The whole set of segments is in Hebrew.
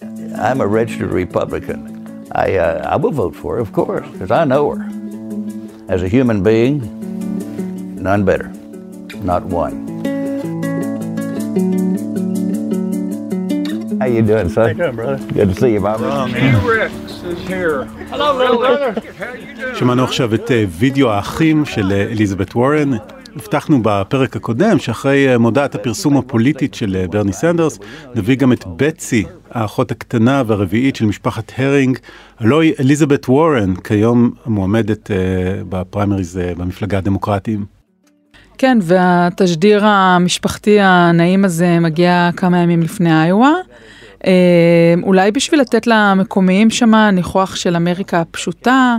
I'm a registered Republican. I, uh, I will vote for her, of course, because I know her. As a human being, none better. Not one. How you doing, son? How you doing, brother? Good to see you, Bobby. T-Rex is here. Hello, little brother. How you doing? שמענו עכשיו את אה, וידאו האחים של אה, אליזבת וורן. הבטחנו בפרק הקודם שאחרי אה, מודעת הפרסום הפוליטית של אה, ברני סנדרס, נביא גם את בטסי, האחות הקטנה והרביעית של משפחת הרינג, הלוא היא אליזבת וורן, כיום מועמדת אה, בפריימריז במפלגה הדמוקרטיים. כן, והתשדיר המשפחתי הנעים הזה מגיע כמה ימים לפני איואה. אה, אולי בשביל לתת למקומיים שמה ניחוח של אמריקה הפשוטה,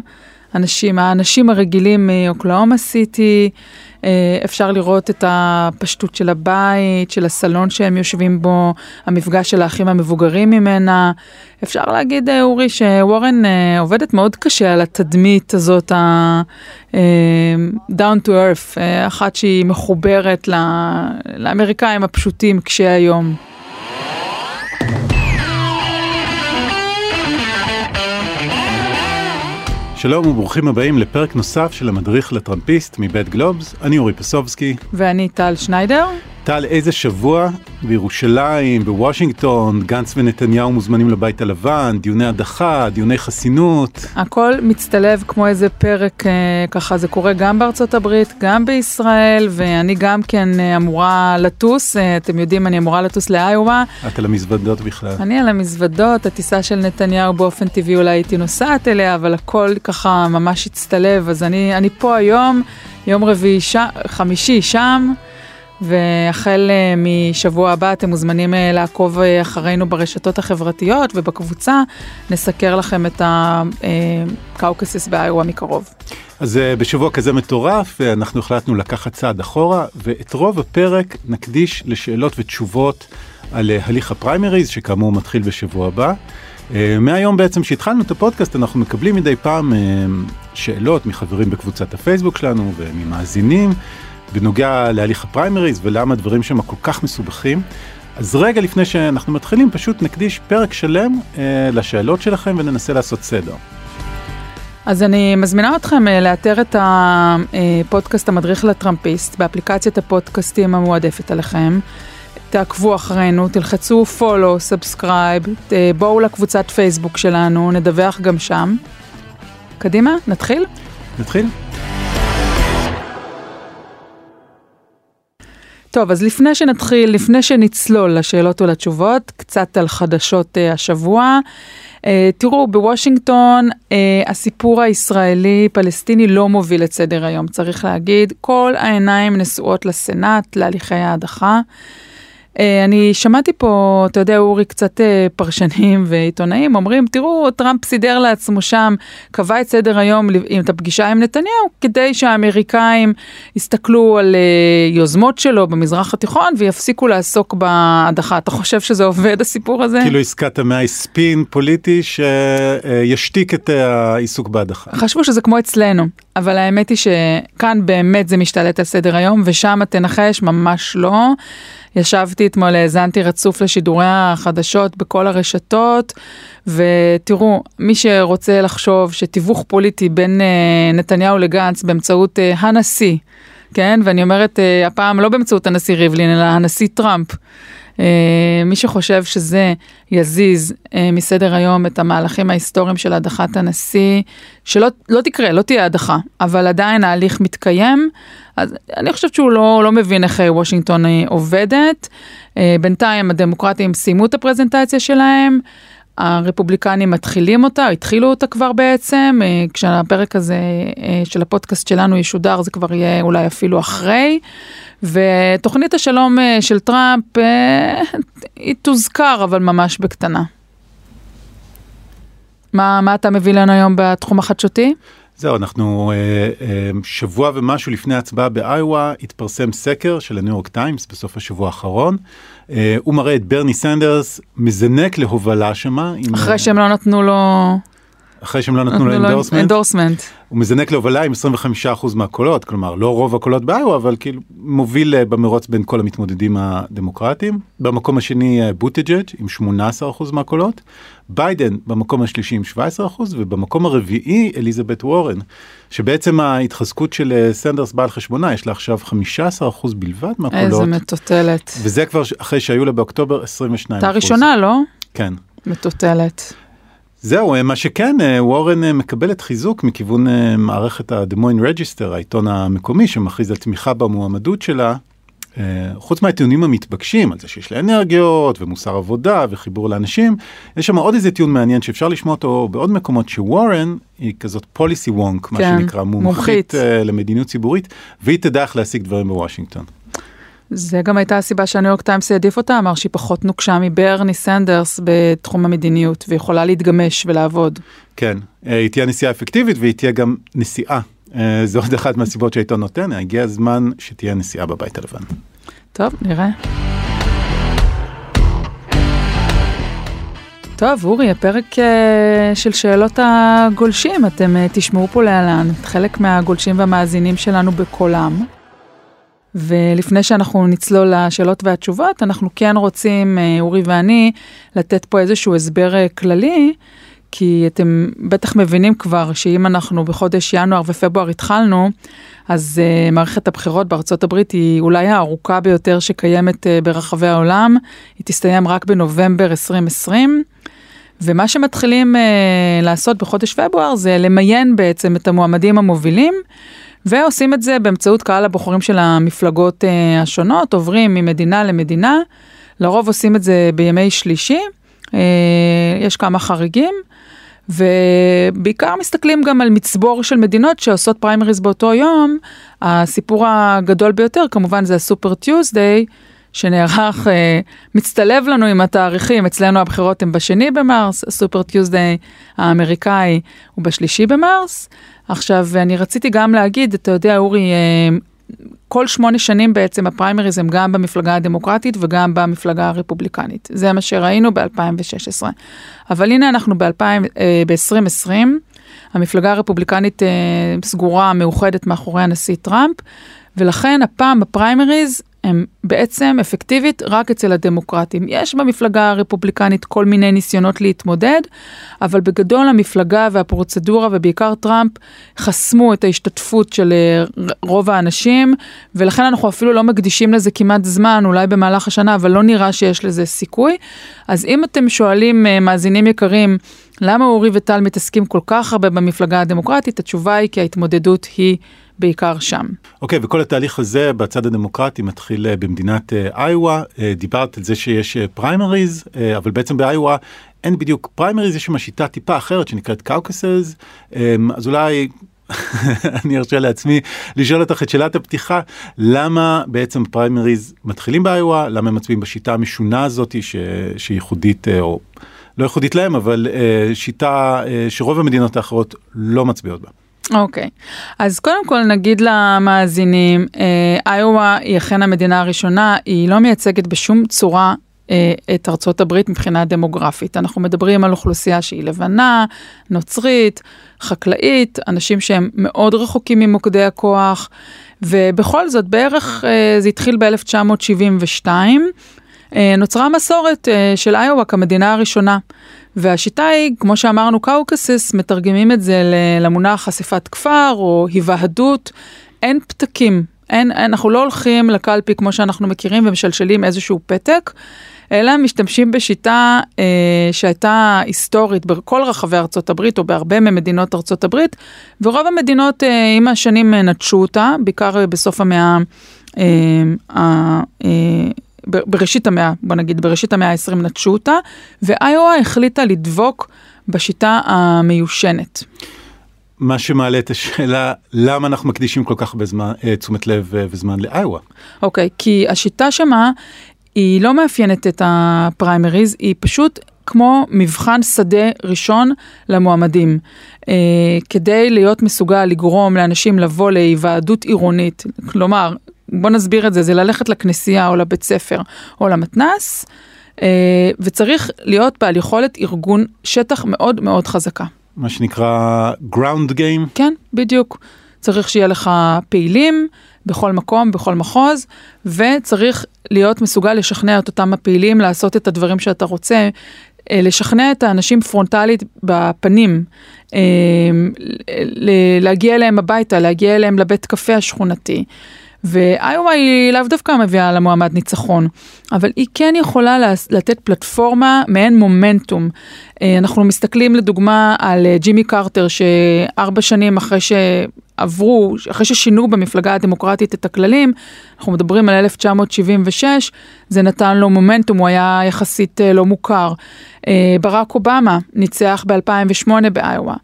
אנשים, האנשים הרגילים מאוקלאומה סיטי, אפשר לראות את הפשטות של הבית, של הסלון שהם יושבים בו, המפגש של האחים המבוגרים ממנה. אפשר להגיד, אה, אורי, שוורן אה, עובדת מאוד קשה על התדמית הזאת, ה- אה, down to earth, אה, אחת שהיא מחוברת לאמריקאים הפשוטים קשי היום. שלום וברוכים הבאים לפרק נוסף של המדריך לטראמפיסט מבית גלובס, אני אורי פסובסקי. ואני טל שניידר. טל, איזה שבוע בירושלים, בוושינגטון, גנץ ונתניהו מוזמנים לבית הלבן, דיוני הדחה, דיוני חסינות. הכל מצטלב כמו איזה פרק, אה, ככה זה קורה גם בארצות הברית, גם בישראל, ואני גם כן אה, אמורה לטוס, אה, אתם יודעים, אני אמורה לטוס לאיואה. את על המזוודות בכלל. אני על המזוודות, הטיסה של נתניהו באופן טבעי אולי הייתי נוסעת אליה, אבל הכל ככה ממש הצטלב, אז אני, אני פה היום, יום רביעי, ש... חמישי שם. והחל אה, משבוע הבא אתם מוזמנים אה, לעקוב אה, אחרינו ברשתות החברתיות ובקבוצה, נסקר לכם את הקאוקסיס באירוע מקרוב. אז בשבוע כזה מטורף, אנחנו החלטנו לקחת צעד אחורה, ואת רוב הפרק נקדיש לשאלות ותשובות על הליך הפריימריז, שכאמור מתחיל בשבוע הבא. מהיום בעצם שהתחלנו את הפודקאסט, אנחנו מקבלים מדי פעם שאלות מחברים בקבוצת הפייסבוק שלנו וממאזינים. בנוגע להליך הפריימריז ולמה הדברים שם כל כך מסובכים. אז רגע לפני שאנחנו מתחילים, פשוט נקדיש פרק שלם אה, לשאלות שלכם וננסה לעשות סדר. אז אני מזמינה אתכם אה, לאתר את הפודקאסט המדריך לטראמפיסט באפליקציית הפודקאסטים המועדפת עליכם. תעקבו אחרינו, תלחצו follow, subscribe, אה, בואו לקבוצת פייסבוק שלנו, נדווח גם שם. קדימה, נתחיל? נתחיל? טוב, אז לפני שנתחיל, לפני שנצלול לשאלות ולתשובות, קצת על חדשות uh, השבוע. Uh, תראו, בוושינגטון uh, הסיפור הישראלי-פלסטיני לא מוביל את סדר היום, צריך להגיד. כל העיניים נשואות לסנאט, להליכי ההדחה. Uh, אני שמעתי פה, אתה יודע, אורי, קצת uh, פרשנים ועיתונאים אומרים, תראו, טראמפ סידר לעצמו שם, קבע את סדר היום עם את הפגישה עם נתניהו, כדי שהאמריקאים יסתכלו על uh, יוזמות שלו במזרח התיכון ויפסיקו לעסוק בהדחה. אתה חושב שזה עובד, הסיפור הזה? כאילו עסקת המאה היא ספין פוליטי שישתיק את העיסוק בהדחה. חשבו שזה כמו אצלנו, אבל האמת היא שכאן באמת זה משתלט על סדר היום, ושם תנחש ממש לא. ישבתי אתמול, האזנתי רצוף לשידורי החדשות בכל הרשתות, ותראו, מי שרוצה לחשוב שתיווך פוליטי בין אה, נתניהו לגנץ באמצעות אה, הנשיא, כן, ואני אומרת אה, הפעם לא באמצעות הנשיא ריבלין, אלא הנשיא טראמפ. Uh, מי שחושב שזה יזיז uh, מסדר היום את המהלכים ההיסטוריים של הדחת הנשיא, שלא לא תקרה, לא תהיה הדחה, אבל עדיין ההליך מתקיים, אז אני חושבת שהוא לא, לא מבין איך וושינגטון עובדת. בינתיים הדמוקרטים סיימו את הפרזנטציה שלהם. הרפובליקנים מתחילים אותה, התחילו אותה כבר בעצם, כשהפרק הזה של הפודקאסט שלנו ישודר זה כבר יהיה אולי אפילו אחרי. ותוכנית השלום של טראמפ היא תוזכר אבל ממש בקטנה. מה, מה אתה מביא לנו היום בתחום החדשותי? זהו, אנחנו שבוע ומשהו לפני ההצבעה באיואה התפרסם סקר של הניו יורק טיימס בסוף השבוע האחרון. הוא מראה את ברני סנדרס מזנק להובלה שמה. אחרי שהם לא נתנו לו... אחרי שהם לא נתנו לו אנדורסמנט, אנדורסמנט. הוא מזנק להובלה עם 25% מהקולות, כלומר לא רוב הקולות באיואה, אבל כאילו מוביל אה, במרוץ בין כל המתמודדים הדמוקרטיים. במקום השני אה, בוטג'אג' עם 18% מהקולות, ביידן במקום השלישי עם 17% ובמקום הרביעי אליזבת וורן, שבעצם ההתחזקות של אה, סנדרס באה על חשבונה, יש לה עכשיו 15% בלבד מהקולות. איזה מטוטלת. וזה כבר אחרי שהיו לה באוקטובר 22%. הייתה ראשונה, לא? כן. מטוטלת. זהו, מה שכן, וורן מקבלת חיזוק מכיוון מערכת ה Des Moines Register, העיתון המקומי שמכריז על תמיכה במועמדות שלה. חוץ מהטיעונים המתבקשים על זה שיש לה אנרגיות ומוסר עבודה וחיבור לאנשים, יש שם עוד איזה טיעון מעניין שאפשר לשמוע אותו בעוד מקומות שוורן היא כזאת policy wonk, מה כן, שנקרא, מומחית מומחית. למדיניות ציבורית, והיא תדע איך להשיג דברים בוושינגטון. זה גם הייתה הסיבה שהניו יורק טיימס העדיף אותה, אמר שהיא פחות נוקשה מברני סנדרס בתחום המדיניות, ויכולה להתגמש ולעבוד. כן, אה, היא תהיה נשיאה אפקטיבית והיא תהיה גם נשיאה. אה, זו עוד אחת מהסיבות שהעיתון נותן, הגיע הזמן שתהיה נשיאה בבית הלבן. טוב, נראה. טוב, אורי, הפרק אה, של שאלות הגולשים, אתם תשמעו פה להלן את חלק מהגולשים והמאזינים שלנו בקולם. ולפני שאנחנו נצלול לשאלות והתשובות, אנחנו כן רוצים, אה, אורי ואני, לתת פה איזשהו הסבר אה, כללי, כי אתם בטח מבינים כבר שאם אנחנו בחודש ינואר ופברואר התחלנו, אז uh, מערכת הבחירות בארצות הברית היא אולי הארוכה ביותר שקיימת uh, ברחבי העולם, היא תסתיים רק בנובמבר 2020. ומה שמתחילים uh, לעשות בחודש פברואר זה למיין בעצם את המועמדים המובילים, ועושים את זה באמצעות קהל הבוחרים של המפלגות uh, השונות, עוברים ממדינה למדינה, לרוב עושים את זה בימי שלישי, uh, יש כמה חריגים. ובעיקר מסתכלים גם על מצבור של מדינות שעושות פריימריז באותו יום. הסיפור הגדול ביותר כמובן זה ה super Tuesday, שנערך, אה, מצטלב לנו עם התאריכים, אצלנו הבחירות הן בשני במרס, ה super Tuesday האמריקאי הוא בשלישי במרס. עכשיו, אני רציתי גם להגיד, אתה יודע, אורי, אה, כל שמונה שנים בעצם הפריימריז הם גם במפלגה הדמוקרטית וגם במפלגה הרפובליקנית. זה מה שראינו ב-2016. אבל הנה אנחנו ב-2020, המפלגה הרפובליקנית אה, סגורה, מאוחדת מאחורי הנשיא טראמפ, ולכן הפעם בפריימריז הם בעצם אפקטיבית רק אצל הדמוקרטים. יש במפלגה הרפובליקנית כל מיני ניסיונות להתמודד, אבל בגדול המפלגה והפרוצדורה ובעיקר טראמפ חסמו את ההשתתפות של אה, רוב האנשים, ולכן אנחנו אפילו לא מקדישים לזה כמעט זמן, אולי במהלך השנה, אבל לא נראה שיש לזה סיכוי. אז אם אתם שואלים, אה, מאזינים יקרים, למה אורי וטל מתעסקים כל כך הרבה במפלגה הדמוקרטית? התשובה היא כי ההתמודדות היא בעיקר שם. אוקיי, okay, וכל התהליך הזה בצד הדמוקרטי מתחיל uh, במדינת איואה. Uh, uh, דיברת על זה שיש פריימריז, אבל בעצם באיואה אין בדיוק פריימריז, יש שם שיטה טיפה אחרת שנקראת caucuses, um, אז אולי... אני ארשה לעצמי לשאול אותך את שאלת הפתיחה, למה בעצם פריימריז מתחילים באיואה, למה הם מצביעים בשיטה המשונה הזאת ש... שהיא ייחודית או לא ייחודית להם, אבל שיטה שרוב המדינות האחרות לא מצביעות בה. אוקיי, okay. אז קודם כל נגיד למאזינים, אה, איואה היא אכן המדינה הראשונה, היא לא מייצגת בשום צורה אה, את ארצות הברית מבחינה דמוגרפית. אנחנו מדברים על אוכלוסייה שהיא לבנה, נוצרית, חקלאית, אנשים שהם מאוד רחוקים ממוקדי הכוח, ובכל זאת בערך אה, זה התחיל ב-1972. אה, נוצרה מסורת של איואה כמדינה הראשונה. והשיטה היא, כמו שאמרנו, קאוקסיס, מתרגמים את זה למונח חשיפת כפר או היוועדות, אין פתקים, אין, אנחנו לא הולכים לקלפי כמו שאנחנו מכירים ומשלשלים איזשהו פתק, אלא משתמשים בשיטה אה, שהייתה היסטורית בכל רחבי ארצות הברית או בהרבה ממדינות ארצות הברית, ורוב המדינות אה, עם השנים נטשו אותה, בעיקר בסוף המאה אה, אה, בראשית המאה, בוא נגיד, בראשית המאה ה-20 נטשו אותה, ואיואה החליטה לדבוק בשיטה המיושנת. מה שמעלה את השאלה, למה אנחנו מקדישים כל כך הרבה זמן, תשומת לב וזמן לאיואה? אוקיי, okay, כי השיטה שמה, היא לא מאפיינת את הפריימריז, היא פשוט כמו מבחן שדה ראשון למועמדים. אה, כדי להיות מסוגל לגרום לאנשים לבוא להיוועדות עירונית, כלומר, בוא נסביר את זה, זה ללכת לכנסייה או לבית ספר או למתנ"ס, אה, וצריך להיות בעל יכולת ארגון שטח מאוד מאוד חזקה. מה שנקרא ground game. כן, בדיוק. צריך שיהיה לך פעילים בכל מקום, בכל מחוז, וצריך להיות מסוגל לשכנע את אותם הפעילים לעשות את הדברים שאתה רוצה, אה, לשכנע את האנשים פרונטלית בפנים, אה, להגיע אליהם הביתה, להגיע אליהם לבית קפה השכונתי. ואיואה היא לאו דווקא מביאה למועמד ניצחון, אבל היא כן יכולה לתת פלטפורמה מעין מומנטום. אה, אנחנו מסתכלים לדוגמה על ג'ימי קרטר, שארבע שנים אחרי שעברו, אחרי ששינו במפלגה הדמוקרטית את הכללים, אנחנו מדברים על 1976, זה נתן לו מומנטום, הוא היה יחסית לא מוכר. ברק אובמה ניצח ב-2008 באיואה.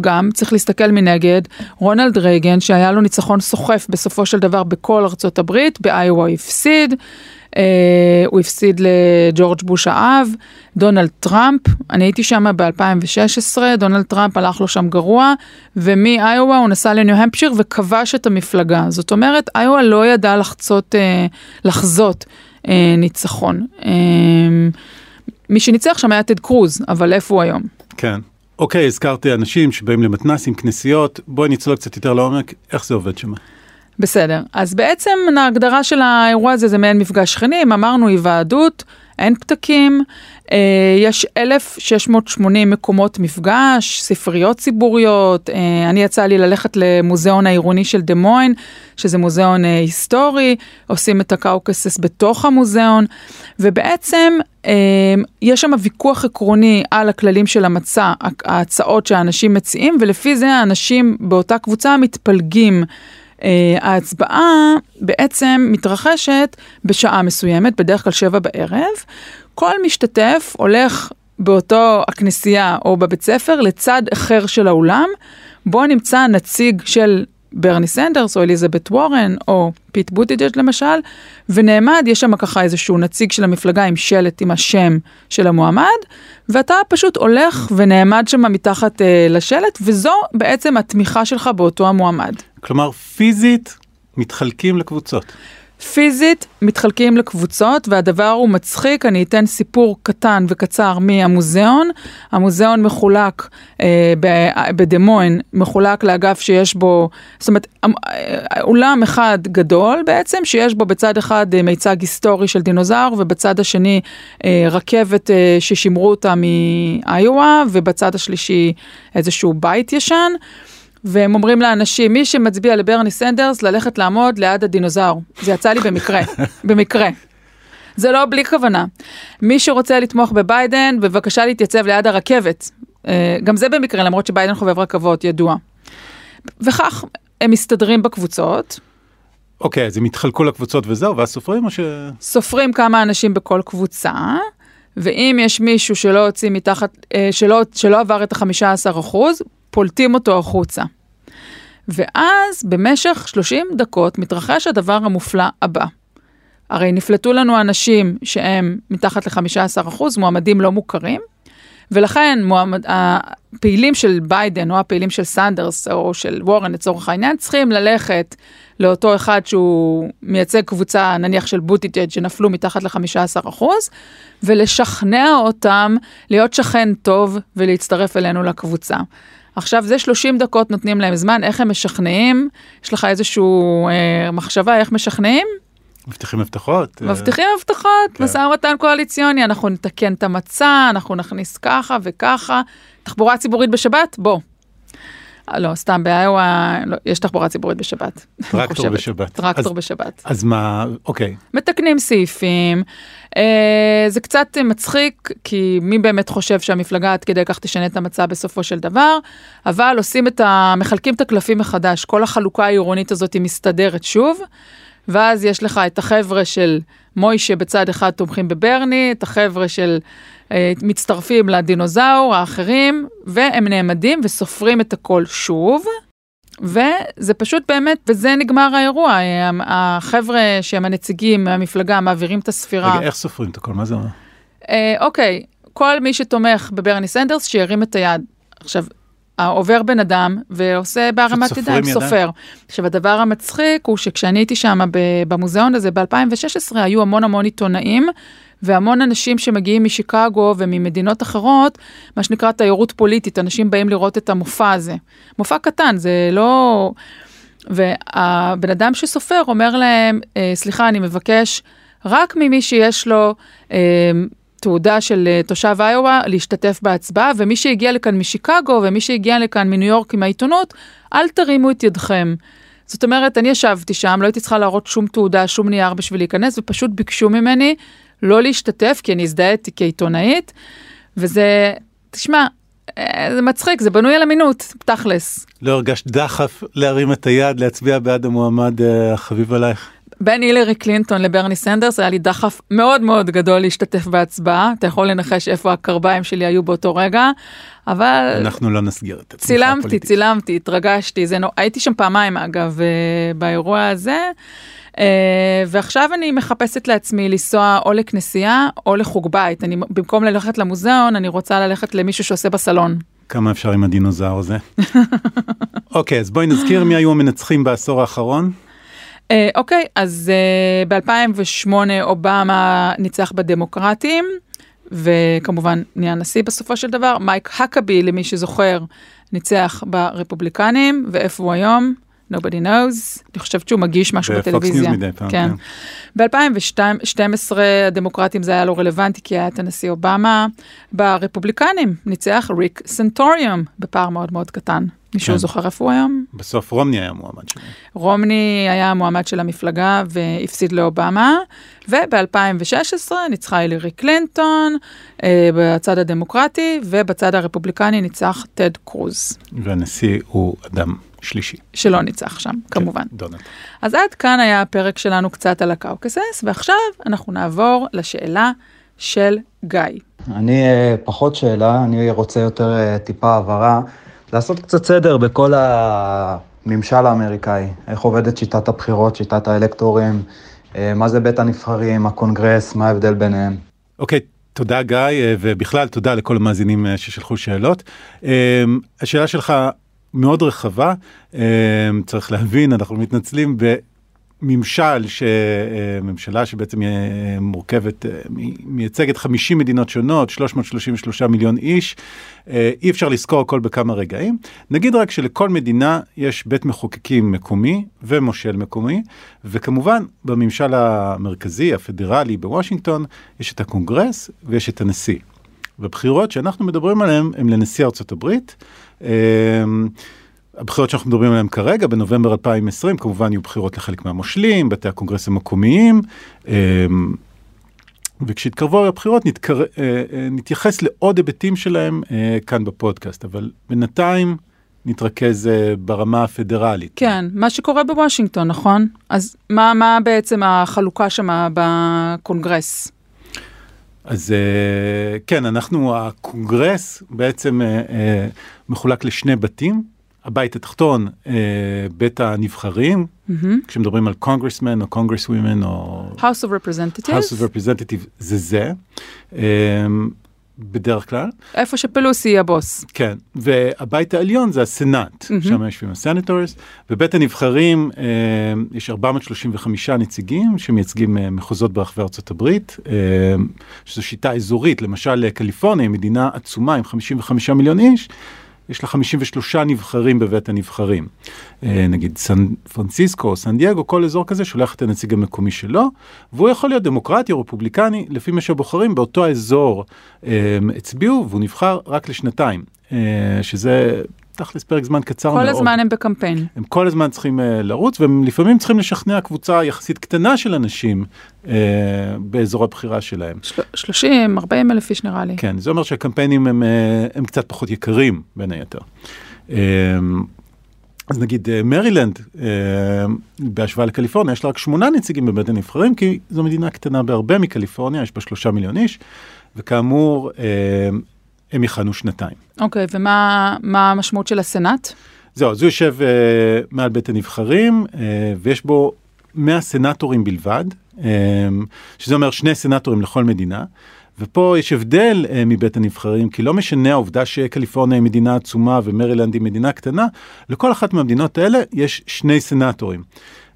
גם צריך להסתכל מנגד, רונלד רייגן שהיה לו ניצחון סוחף בסופו של דבר בכל ארצות הברית, באיואה הפסיד, אה, הוא הפסיד לג'ורג' בוש האב, דונלד טראמפ, אני הייתי שם ב-2016, דונלד טראמפ הלך לו שם גרוע, ומאיואה הוא נסע לניו-המפשיר וכבש את המפלגה. זאת אומרת, איואה לא ידע לחצות, אה, לחזות אה, ניצחון. אה, מי שניצח שם היה טד קרוז, אבל איפה הוא היום? כן. אוקיי, הזכרתי אנשים שבאים למתנסים, כנסיות, בואי נצלול קצת יותר לעומק, איך זה עובד שם? בסדר, אז בעצם ההגדרה של האירוע הזה זה מעין מפגש שכנים, אמרנו היוועדות, אין פתקים, יש 1,680 מקומות מפגש, ספריות ציבוריות, אה, אני יצא לי ללכת למוזיאון העירוני של דה מוין, שזה מוזיאון אה, היסטורי, עושים את הקאוקסס בתוך המוזיאון, ובעצם יש שם ויכוח עקרוני על הכללים של המצע, ההצעות שהאנשים מציעים, ולפי זה האנשים באותה קבוצה מתפלגים. Uh, ההצבעה בעצם מתרחשת בשעה מסוימת, בדרך כלל שבע בערב. כל משתתף הולך באותו הכנסייה או בבית ספר לצד אחר של האולם, בו נמצא נציג של ברני סנדרס או אליזבת וורן או פיט בוטיג'ג' למשל, ונעמד, יש שם ככה איזשהו נציג של המפלגה עם שלט עם השם של המועמד, ואתה פשוט הולך ונעמד שם מתחת אה, לשלט, וזו בעצם התמיכה שלך באותו המועמד. כלומר, פיזית מתחלקים לקבוצות. פיזית מתחלקים לקבוצות והדבר הוא מצחיק, אני אתן סיפור קטן וקצר מהמוזיאון. המוזיאון מחולק אה, בדמוין, מחולק לאגף שיש בו, זאת אומרת, אה, אולם אחד גדול בעצם, שיש בו בצד אחד אה, מיצג היסטורי של דינוזאור ובצד השני אה, רכבת אה, ששימרו אותה מאיואה ובצד השלישי איזשהו בית ישן. והם אומרים לאנשים, מי שמצביע לברני סנדרס, ללכת לעמוד ליד הדינוזאור. זה יצא לי במקרה, במקרה. זה לא בלי כוונה. מי שרוצה לתמוך בביידן, בבקשה להתייצב ליד הרכבת. אה, גם זה במקרה, למרות שביידן חובב רכבות, ידוע. וכך הם מסתדרים בקבוצות. אוקיי, okay, אז הם התחלקו לקבוצות וזהו, ואז סופרים או ש... סופרים כמה אנשים בכל קבוצה, ואם יש מישהו שלא הוציא מתחת, אה, שלא, שלא עבר את ה-15 אחוז, פולטים אותו החוצה. ואז במשך 30 דקות מתרחש הדבר המופלא הבא. הרי נפלטו לנו אנשים שהם מתחת ל-15%, מועמדים לא מוכרים, ולכן מועמד, הפעילים של ביידן או הפעילים של סנדרס או של וורן לצורך העניין צריכים ללכת לאותו אחד שהוא מייצג קבוצה נניח של בוטיג'ג' שנפלו מתחת ל-15% ולשכנע אותם להיות שכן טוב ולהצטרף אלינו לקבוצה. עכשיו זה 30 דקות נותנים להם זמן, איך הם משכנעים? יש לך איזושהי אה, מחשבה איך משכנעים? מבטיחים הבטחות. אה. מבטיחים הבטחות, כן. משא ומתן קואליציוני, אנחנו נתקן את המצע, אנחנו נכניס ככה וככה. תחבורה ציבורית בשבת? בוא. לא, סתם, באיואה לא, יש תחבורה ציבורית בשבת. טרקטור בשבת. טרקטור אז, בשבת. אז מה, אוקיי. מתקנים סעיפים. אה, זה קצת מצחיק, כי מי באמת חושב שהמפלגה עד כדי כך תשנה את המצע בסופו של דבר, אבל עושים את ה... מחלקים את הקלפים מחדש, כל החלוקה העירונית הזאת היא מסתדרת שוב, ואז יש לך את החבר'ה של מוישה בצד אחד תומכים בברני, את החבר'ה של... אה, מצטרפים לדינוזאור האחרים, והם נעמדים וסופרים את הכל שוב. וזה פשוט באמת, וזה נגמר האירוע. החבר'ה שהם הנציגים מהמפלגה מעבירים את הספירה. רגע, איך סופרים את הכל? מה זה אומר? אה, אוקיי, כל מי שתומך בברני סנדרס, שירים את היד. עכשיו, עובר בן אדם ועושה בהרמת ידיים, ידיים. סופר. עכשיו הדבר המצחיק הוא שכשאני הייתי שם במוזיאון הזה ב-2016 היו המון המון עיתונאים. והמון אנשים שמגיעים משיקגו וממדינות אחרות, מה שנקרא תיירות פוליטית, אנשים באים לראות את המופע הזה. מופע קטן, זה לא... והבן אדם שסופר אומר להם, "אה, סליחה, אני מבקש רק ממי שיש לו אה, תעודה של אה, תושב איואה להשתתף בהצבעה, ומי שהגיע לכאן משיקגו ומי שהגיע לכאן מניו יורק עם העיתונות, אל תרימו את ידכם. זאת אומרת, אני ישבתי שם, לא הייתי צריכה להראות שום תעודה, שום נייר בשביל להיכנס, ופשוט ביקשו ממני לא להשתתף, כי אני הזדהיתי כעיתונאית, וזה, תשמע, אה, זה מצחיק, זה בנוי על אמינות, תכלס. לא הרגשת דחף להרים את היד, להצביע בעד המועמד אה, החביב עלייך? בין הילרי קלינטון לברני סנדרס היה לי דחף מאוד מאוד גדול להשתתף בהצבעה, אתה יכול לנחש איפה הקרביים שלי היו באותו רגע, אבל אנחנו לא נסגיר את התמיכה צילמתי. צילמתי, התרגשתי, זה נו... הייתי שם פעמיים אגב אה, באירוע הזה, ועכשיו אני מחפשת לעצמי לנסוע או לכנסייה או לחוג בית, אני במקום ללכת למוזיאון אני רוצה ללכת למישהו שעושה בסלון. כמה אפשר עם הדינוזאור הזה? אוקיי, אז בואי נזכיר מי היו המנצחים בעשור האחרון. אה, אוקיי, אז אה, ב-2008 אובמה ניצח בדמוקרטים, וכמובן נהיה נשיא בסופו של דבר. מייק האקבי, למי שזוכר, ניצח ברפובליקנים, ואיפה הוא היום? Nobody knows. אני חושבת שהוא מגיש משהו בטלוויזיה. פעם, כן. ב-2012 הדמוקרטים זה היה לא רלוונטי כי היה את הנשיא אובמה. ברפובליקנים ניצח ריק סנטוריום בפער מאוד מאוד קטן. מישהו כן. זוכר איפה הוא היום? בסוף רומני היה מועמד שלהם. רומני היה המועמד של המפלגה והפסיד לאובמה, וב-2016 ניצחה הילרי קלינטון אה, בצד הדמוקרטי, ובצד הרפובליקני ניצח טד קרוז, והנשיא הוא אדם שלישי. שלא ניצח שם, כמובן. כן, דונלד. אז עד כאן היה הפרק שלנו קצת על ה caucuses, ועכשיו אנחנו נעבור לשאלה של גיא. אני אה, פחות שאלה, אני רוצה יותר אה, טיפה הבהרה, לעשות קצת סדר בכל הממשל האמריקאי, איך עובדת שיטת הבחירות, שיטת האלקטורים, אה, מה זה בית הנבחרים, הקונגרס, מה ההבדל ביניהם. אוקיי, תודה גיא, ובכלל תודה לכל המאזינים ששלחו שאלות. השאלה שלך מאוד רחבה, אה, צריך להבין, אנחנו מתנצלים בממשל, ממשלה שבעצם אה, מורכבת, אה, מייצגת 50 מדינות שונות, 333 מיליון איש, אה, אי אפשר לזכור הכל בכמה רגעים. נגיד רק שלכל מדינה יש בית מחוקקים מקומי ומושל מקומי, וכמובן בממשל המרכזי, הפדרלי בוושינגטון, יש את הקונגרס ויש את הנשיא. והבחירות שאנחנו מדברים עליהן הן לנשיא ארצות הברית. אה, הבחירות שאנחנו מדברים עליהן כרגע, בנובמבר 2020, כמובן יהיו בחירות לחלק מהמושלים, בתי הקונגרס המקומיים. אה, וכשיתקרבו הבחירות נתקר... אה, אה, נתייחס לעוד היבטים שלהם אה, כאן בפודקאסט, אבל בינתיים נתרכז ברמה הפדרלית. כן, מה שקורה בוושינגטון, נכון? אז מה, מה בעצם החלוקה שם בקונגרס? אז אה, כן, אנחנו, הקונגרס בעצם אה, אה, מחולק לשני בתים. הבית התחתון, בית הנבחרים, מהמם. כשמדברים על קונגרסמן או קונגרסווימן או House of Representatives, House of Representative זה זה, בדרך כלל. איפה שפלוסי היא הבוס. כן, והבית העליון זה הסנאט, מהמם. שם יושבים הסנטורס, בבית הנבחרים אה, יש 435 נציגים שמייצגים אה, מחוזות ברחבי ארצות הברית, אה, שזו שיטה אזורית, למשל קליפורניה היא מדינה עצומה עם 55 מיליון איש, יש לה 53 נבחרים בבית הנבחרים. אה, נגיד סן פרנסיסקו סן דייגו, כל אזור כזה שולח את הנציג המקומי שלו, והוא יכול להיות דמוקרטי או רפובליקני, לפי מה שהבוחרים באותו האזור אה, הצביעו, והוא נבחר רק לשנתיים, אה, שזה תכלס פרק זמן קצר מאוד. כל הזמן הם בקמפיין. הם כל הזמן צריכים uh, לרוץ, והם לפעמים צריכים לשכנע קבוצה יחסית קטנה של אנשים uh, באזור הבחירה שלהם. של- 30, 40 אלף איש נראה לי. כן, זה אומר שהקמפיינים הם, uh, הם קצת פחות יקרים, בין היתר. Um, אז נגיד uh, מרילנד, uh, בהשוואה לקליפורניה, יש לה רק שמונה נציגים בבית הנבחרים, כי זו מדינה קטנה בהרבה מקליפורניה, יש בה שלושה מיליון איש, וכאמור, uh, הם יכהנו שנתיים. אוקיי, ומה מה המשמעות של הסנאט? זהו, אז הוא יושב uh, מעל בית הנבחרים, uh, ויש בו 100 סנטורים בלבד, um, שזה אומר שני סנטורים לכל מדינה, ופה יש הבדל אה, מבית הנבחרים, כי לא משנה העובדה שקליפורניה היא מדינה עצומה ומרילנד היא מדינה קטנה, לכל אחת מהמדינות האלה יש שני סנטורים.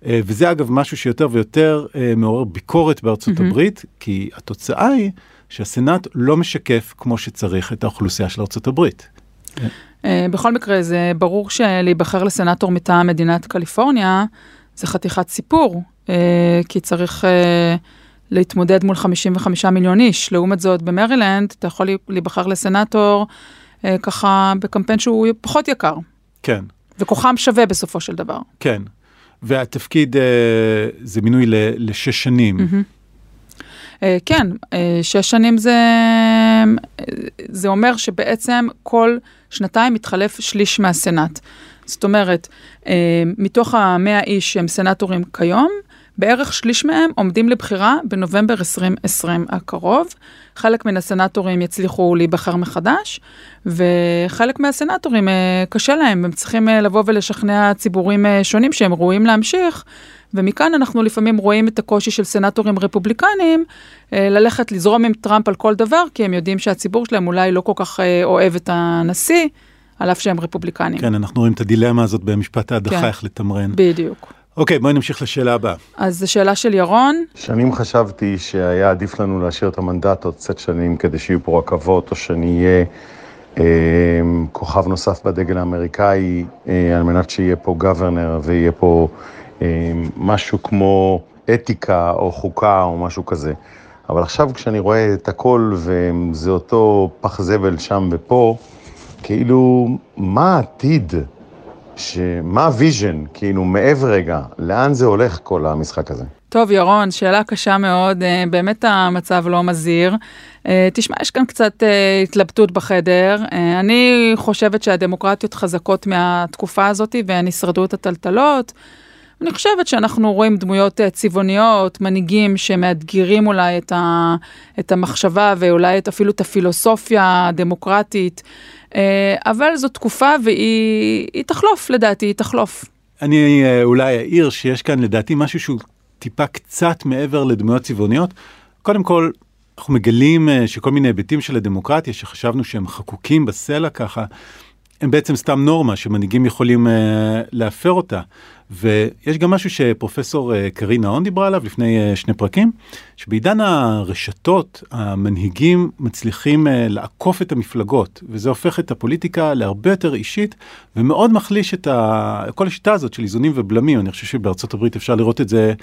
אה, וזה אגב משהו שיותר ויותר אה, מעורר ביקורת בארצות mm-hmm. הברית, כי התוצאה היא שהסנאט לא משקף כמו שצריך את האוכלוסייה של ארצות הברית. אה, בכל מקרה, זה ברור שלהיבחר לסנאטור מטעם מדינת קליפורניה זה חתיכת סיפור, אה, כי צריך אה, להתמודד מול 55 מיליון איש. לעומת זאת, במרילנד אתה יכול להיבחר לסנאטור ככה בקמפיין שהוא פחות יקר. כן. וכוחם שווה בסופו של דבר. כן, והתפקיד זה מינוי לשש שנים. Mm-hmm. כן, שש שנים זה, זה אומר שבעצם כל שנתיים מתחלף שליש מהסנאט. זאת אומרת, אה, מתוך המאה איש שהם סנאטורים כיום, בערך שליש מהם עומדים לבחירה בנובמבר 2020 הקרוב. חלק מן הסנטורים יצליחו להיבחר מחדש, וחלק מהסנטורים אה, קשה להם, הם צריכים אה, לבוא ולשכנע ציבורים שונים שהם ראויים להמשיך. ומכאן אנחנו לפעמים רואים את הקושי של סנטורים רפובליקנים ללכת לזרום עם טראמפ על כל דבר, כי הם יודעים שהציבור שלהם אולי לא כל כך אוהב את הנשיא, על אף שהם רפובליקנים. כן, אנחנו רואים את הדילמה הזאת במשפט ההדחה, כן, איך לתמרן. בדיוק. אוקיי, בואי נמשיך לשאלה הבאה. אז זו שאלה של ירון. שנים חשבתי שהיה עדיף לנו להשאיר את המנדט עוד קצת שנים כדי שיהיו פה רכבות, או שאני אהיה אה, כוכב נוסף בדגל האמריקאי, אה, על מנת שיהיה פה גוורנר ויהיה פה אה, משהו כמו אתיקה או חוקה או משהו כזה. אבל עכשיו כשאני רואה את הכל וזה אותו פח זבל שם ופה, כאילו, מה העתיד? מה ה vision, כאילו, מעבר רגע, לאן זה הולך כל המשחק הזה? טוב, ירון, שאלה קשה מאוד, אה, באמת המצב לא מזהיר. אה, תשמע, יש כאן קצת אה, התלבטות בחדר. אני חושבת שהדמוקרטיות חזקות מהתקופה הזאת והן ישרדו את הטלטלות. אני חושבת שאנחנו רואים דמויות צבעוניות, מנהיגים שמאתגרים אולי את, ה, את המחשבה ואולי את, אפילו את הפילוסופיה הדמוקרטית. אה, אבל זו תקופה והיא תחלוף, לדעתי, היא תחלוף. אני אה, אולי אעיר שיש כאן לדעתי משהו שהוא טיפה קצת מעבר לדמויות צבעוניות. קודם כל, אנחנו מגלים אה, שכל מיני היבטים של הדמוקרטיה שחשבנו שהם חקוקים בסלע ככה, הם בעצם סתם נורמה שמנהיגים יכולים להפר אותה. ויש גם משהו שפרופסור uh, קרינה הון דיברה עליו לפני uh, שני פרקים, שבעידן הרשתות המנהיגים מצליחים uh, לעקוף את המפלגות, וזה הופך את הפוליטיקה להרבה יותר אישית, ומאוד מחליש את ה... כל השיטה הזאת של איזונים ובלמים. אני חושב שבארצות הברית אפשר לראות את זה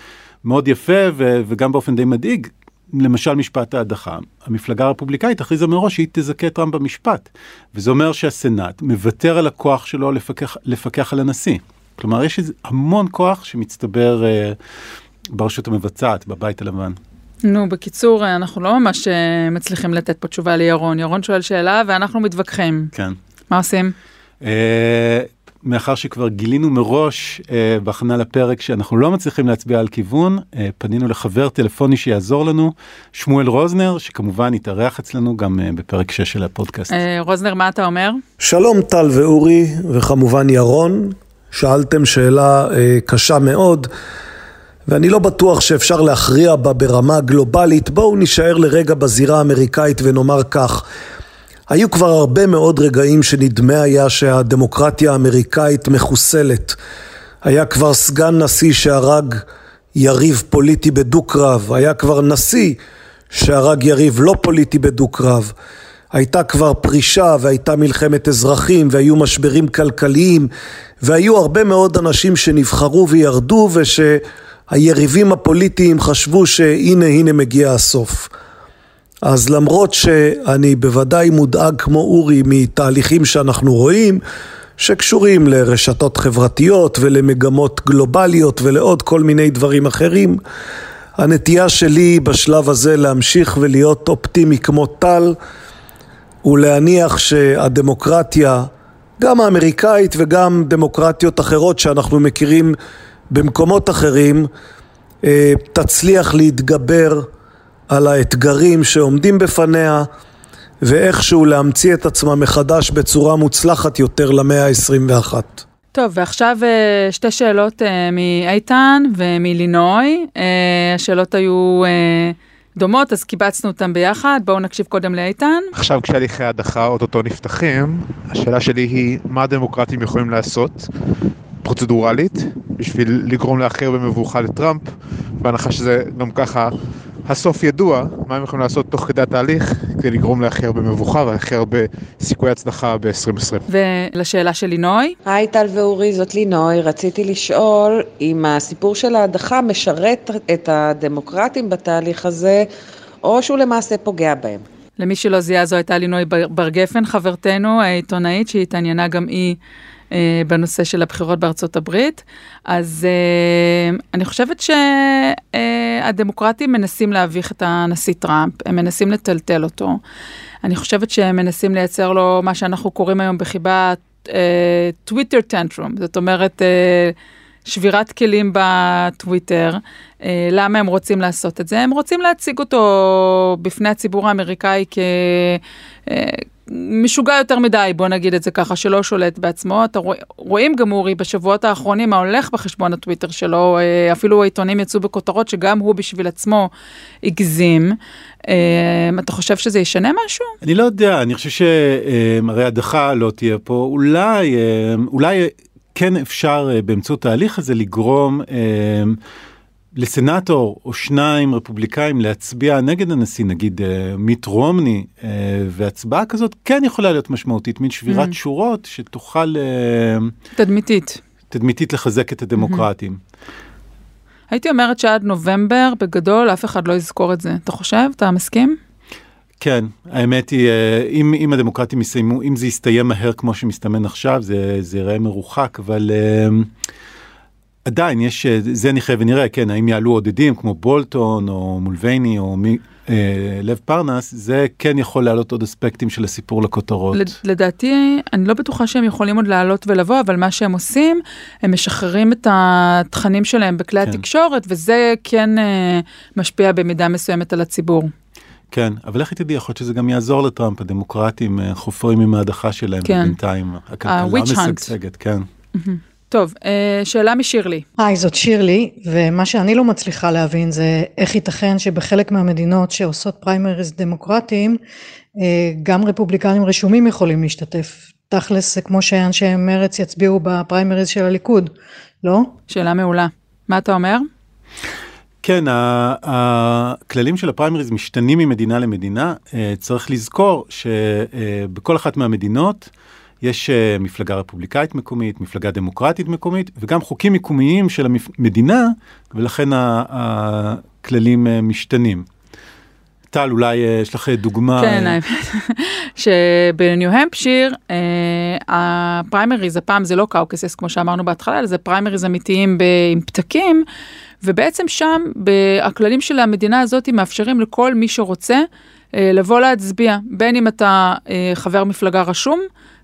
מאוד יפה ו... וגם באופן די מדאיג. למשל משפט ההדחה, המפלגה הרפובליקאית הכריזה מראש שהיא תזכה טראמפ במשפט. וזה אומר שהסנאט מוותר על הכוח שלו לפקח, לפקח על הנשיא. כלומר, יש המון כוח שמצטבר אה, ברשות המבצעת, בבית הלבן. נו, בקיצור, אה, אנחנו לא ממש אה, מצליחים לתת פה תשובה לירון. ירון שואל שאלה ואנחנו מתווכחים. כן. מה עושים? אה, מאחר שכבר גילינו מראש אה, בהכנה לפרק שאנחנו לא מצליחים להצביע על כיוון, אה, פנינו לחבר טלפוני שיעזור לנו, שמואל רוזנר, שכמובן התארח אצלנו גם אה, בפרק 6 של הפודקאסט. אה, רוזנר, מה אתה אומר? שלום טל ואורי, וכמובן ירון, שאלתם שאלה אה, קשה מאוד. ואני לא בטוח שאפשר להכריע בה ברמה גלובלית. בואו נישאר לרגע בזירה האמריקאית ונאמר כך, היו כבר הרבה מאוד רגעים שנדמה היה שהדמוקרטיה האמריקאית מחוסלת. היה כבר סגן נשיא שהרג יריב פוליטי בדו-קרב, היה כבר נשיא שהרג יריב לא פוליטי בדו-קרב. הייתה כבר פרישה והייתה מלחמת אזרחים והיו משברים כלכליים והיו הרבה מאוד אנשים שנבחרו וירדו ושהיריבים הפוליטיים חשבו שהנה הנה מגיע הסוף. אז למרות שאני בוודאי מודאג כמו אורי מתהליכים שאנחנו רואים, שקשורים לרשתות חברתיות ולמגמות גלובליות ולעוד כל מיני דברים אחרים, הנטייה שלי בשלב הזה להמשיך ולהיות אופטימי כמו טל ולהניח שהדמוקרטיה, גם האמריקאית וגם דמוקרטיות אחרות שאנחנו מכירים במקומות אחרים, אה, תצליח להתגבר על האתגרים שעומדים בפניה ואיכשהו להמציא את עצמה מחדש בצורה מוצלחת יותר למאה ה-21. טוב, ועכשיו אה, שתי שאלות אה, מאיתן ומלינוי. השאלות היו דומות, אז קיבצנו אותם ביחד. בואו נקשיב קודם לאיתן. עכשיו כשהליכי ההדחה אוטוטו נפתחים, השאלה שלי היא מה הדמוקרטים יכולים לעשות פרוצדורלית בשביל לגרום לאחר במבוכה לטראמפ, בהנחה שזה גם ככה הסוף ידוע, מה הם יכולים לעשות תוך כדי התהליך כדי לגרום להכי הרבה מבוכה והכי הרבה סיכויי הצלחה ב-2020. ולשאלה של לינוי? היי טל ואורי, זאת לינוי. רציתי לשאול אם הסיפור של ההדחה משרת את הדמוקרטים בתהליך הזה, או שהוא למעשה פוגע בהם. למי שלא זיהה, זו הייתה לינוי בר גפן, חברתנו, העיתונאית, שהתעניינה גם היא בנושא של הבחירות בארצות הברית. אז אה, אני חושבת שהדמוקרטים מנסים להביך את הנשיא טראמפ, הם מנסים לטלטל אותו. אני חושבת שהם מנסים לייצר לו מה שאנחנו קוראים היום בחיבה טוויטר טנטרום, זאת אומרת אה, שבירת כלים בטוויטר. למה הם רוצים לעשות את זה? הם רוצים להציג אותו בפני הציבור האמריקאי כ... משוגע יותר מדי, בוא נגיד את זה ככה, שלא שולט בעצמו. אתה רוא, רואים גם אורי בשבועות האחרונים מה הולך בחשבון הטוויטר שלו, אה, אפילו העיתונים יצאו בכותרות שגם הוא בשביל עצמו הגזים. אה, אתה חושב שזה ישנה משהו? אני לא יודע, אני חושב שהרי הדחה לא תהיה פה, אולי, אה, אולי כן אפשר באמצעות ההליך הזה לגרום לסנאטור או שניים רפובליקאים להצביע נגד הנשיא, נגיד uh, מיט רומני, uh, והצבעה כזאת כן יכולה להיות משמעותית, מין שבירת mm-hmm. שורות שתוכל... Uh, תדמיתית. תדמיתית לחזק את הדמוקרטים. Mm-hmm. הייתי אומרת שעד נובמבר, בגדול, אף אחד לא יזכור את זה. אתה חושב? אתה מסכים? כן, האמת היא, אם, אם הדמוקרטים יסיימו, אם זה יסתיים מהר כמו שמסתמן עכשיו, זה, זה ייראה מרוחק, אבל... Uh, עדיין יש, אה, זה נחיה ונראה, כן, האם יעלו עודדים כמו בולטון או מולבייני או מי, אה, לב פרנס, זה כן יכול להעלות עוד אספקטים של הסיפור לכותרות. לדעתי, אני לא בטוחה שהם יכולים עוד לעלות ולבוא, אבל מה שהם עושים, הם משחררים את התכנים שלהם בכלי כן. התקשורת, וזה כן אה, משפיע במידה מסוימת על הציבור. כן, אבל איך תדעי, יכול להיות שזה גם יעזור לטראמפ, הדמוקרטים אה, חופרים עם ההדחה שלהם, כן. בינתיים הכלכלה משגשגת, כן. Mm-hmm. טוב, אה, שאלה משירלי. היי, זאת שירלי, ומה שאני לא מצליחה להבין זה איך ייתכן שבחלק מהמדינות שעושות פריימריז דמוקרטיים, אה, גם רפובליקנים רשומים יכולים להשתתף. תכלס זה כמו שאנשי מרץ יצביעו בפריימריז של הליכוד, לא? שאלה מעולה. מה אתה אומר? כן, הכללים של הפריימריז משתנים ממדינה למדינה. אה, צריך לזכור שבכל אחת מהמדינות, יש uh, מפלגה רפובליקאית מקומית, מפלגה דמוקרטית מקומית, וגם חוקים מקומיים של המדינה, ולכן הכללים uh, משתנים. טל, אולי uh, יש לך דוגמה. כן, שבניו-המפשיר, הפריימריז, הפעם זה לא caucuses, כמו שאמרנו בהתחלה, אלא זה פריימריז אמיתיים עם פתקים, ובעצם שם, הכללים של המדינה הזאת מאפשרים לכל מי שרוצה לבוא להצביע, בין אם אתה חבר מפלגה רשום,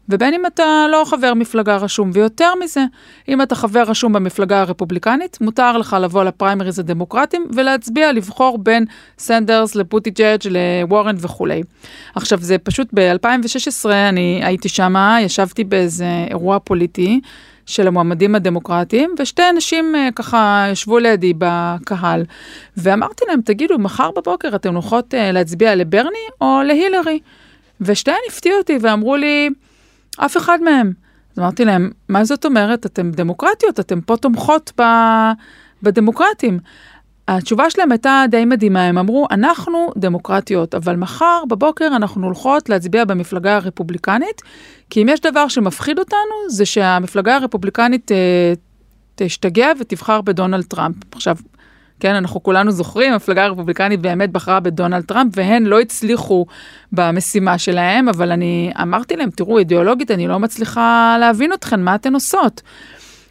ובין אם אתה לא חבר מפלגה רשום. ויותר מזה, אם אתה חבר רשום במפלגה הרפובליקנית, מותר לך לבוא לפריימריז הדמוקרטיים ולהצביע, לבחור בין סנדרס לבוטיג'ג' לוורן וכולי. עכשיו, זה פשוט ב-2016, אני הייתי שמה, ישבתי באיזה אירוע פוליטי. של המועמדים הדמוקרטיים, ושתי אנשים uh, ככה ישבו לידי בקהל, ואמרתי להם, תגידו, מחר בבוקר אתם הולכות uh, להצביע לברני או להילרי? ושתיהן הפתיעו אותי ואמרו לי, אף אחד מהם. אז אמרתי להם, מה זאת אומרת? אתם דמוקרטיות, אתם פה תומכות ב... בדמוקרטים. התשובה שלהם הייתה די מדהימה, הם אמרו, אנחנו דמוקרטיות, אבל מחר בבוקר אנחנו הולכות להצביע במפלגה הרפובליקנית, כי אם יש דבר שמפחיד אותנו, זה שהמפלגה הרפובליקנית אה, תשתגע ותבחר בדונלד טראמפ. עכשיו, כן, אנחנו כולנו זוכרים, המפלגה הרפובליקנית באמת בחרה בדונלד טראמפ, והן לא הצליחו במשימה שלהם, אבל אני אמרתי להם, תראו, אידיאולוגית אני לא מצליחה להבין אתכן, מה אתן עושות?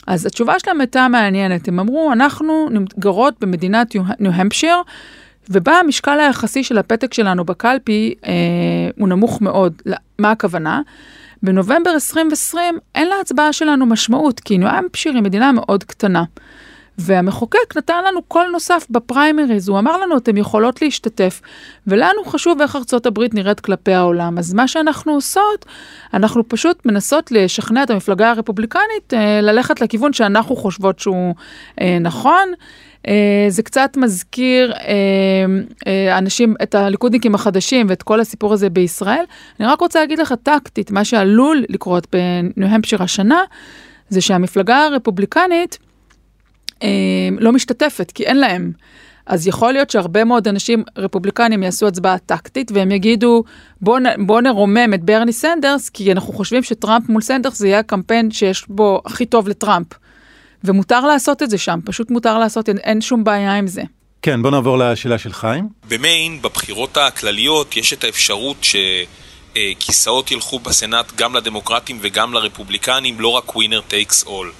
אז התשובה שלהם הייתה מעניינת, הם אמרו, אנחנו גרות במדינת ניו-המפשיר, ובה המשקל היחסי של הפתק שלנו בקלפי אה, הוא נמוך מאוד. מה הכוונה? בנובמבר 2020 אין להצבעה שלנו משמעות, כי ניו-המפשיר היא מדינה מאוד קטנה. והמחוקק נתן לנו קול נוסף בפריימריז, הוא אמר לנו, אתם יכולות להשתתף, ולנו חשוב איך ארצות הברית נראית כלפי העולם. אז מה שאנחנו עושות, אנחנו פשוט מנסות לשכנע את המפלגה הרפובליקנית אה, ללכת לכיוון שאנחנו חושבות שהוא אה, נכון. אה, זה קצת מזכיר אה, אה, אנשים, את הליכודניקים החדשים ואת כל הסיפור הזה בישראל. אני רק רוצה להגיד לך טקטית, מה שעלול לקרות בניו-המפשיר השנה, זה שהמפלגה הרפובליקנית לא משתתפת, כי אין להם. אז יכול להיות שהרבה מאוד אנשים רפובליקנים יעשו הצבעה טקטית והם יגידו בוא, בוא נרומם את ברני סנדרס כי אנחנו חושבים שטראמפ מול סנדרס זה יהיה הקמפיין שיש בו הכי טוב לטראמפ. ומותר לעשות את זה שם, פשוט מותר לעשות, אין, אין שום בעיה עם זה. כן, בוא נעבור לשאלה של חיים. במיין, בבחירות הכלליות, יש את האפשרות שכיסאות ילכו בסנאט גם לדמוקרטים וגם לרפובליקנים, לא רק winner takes all.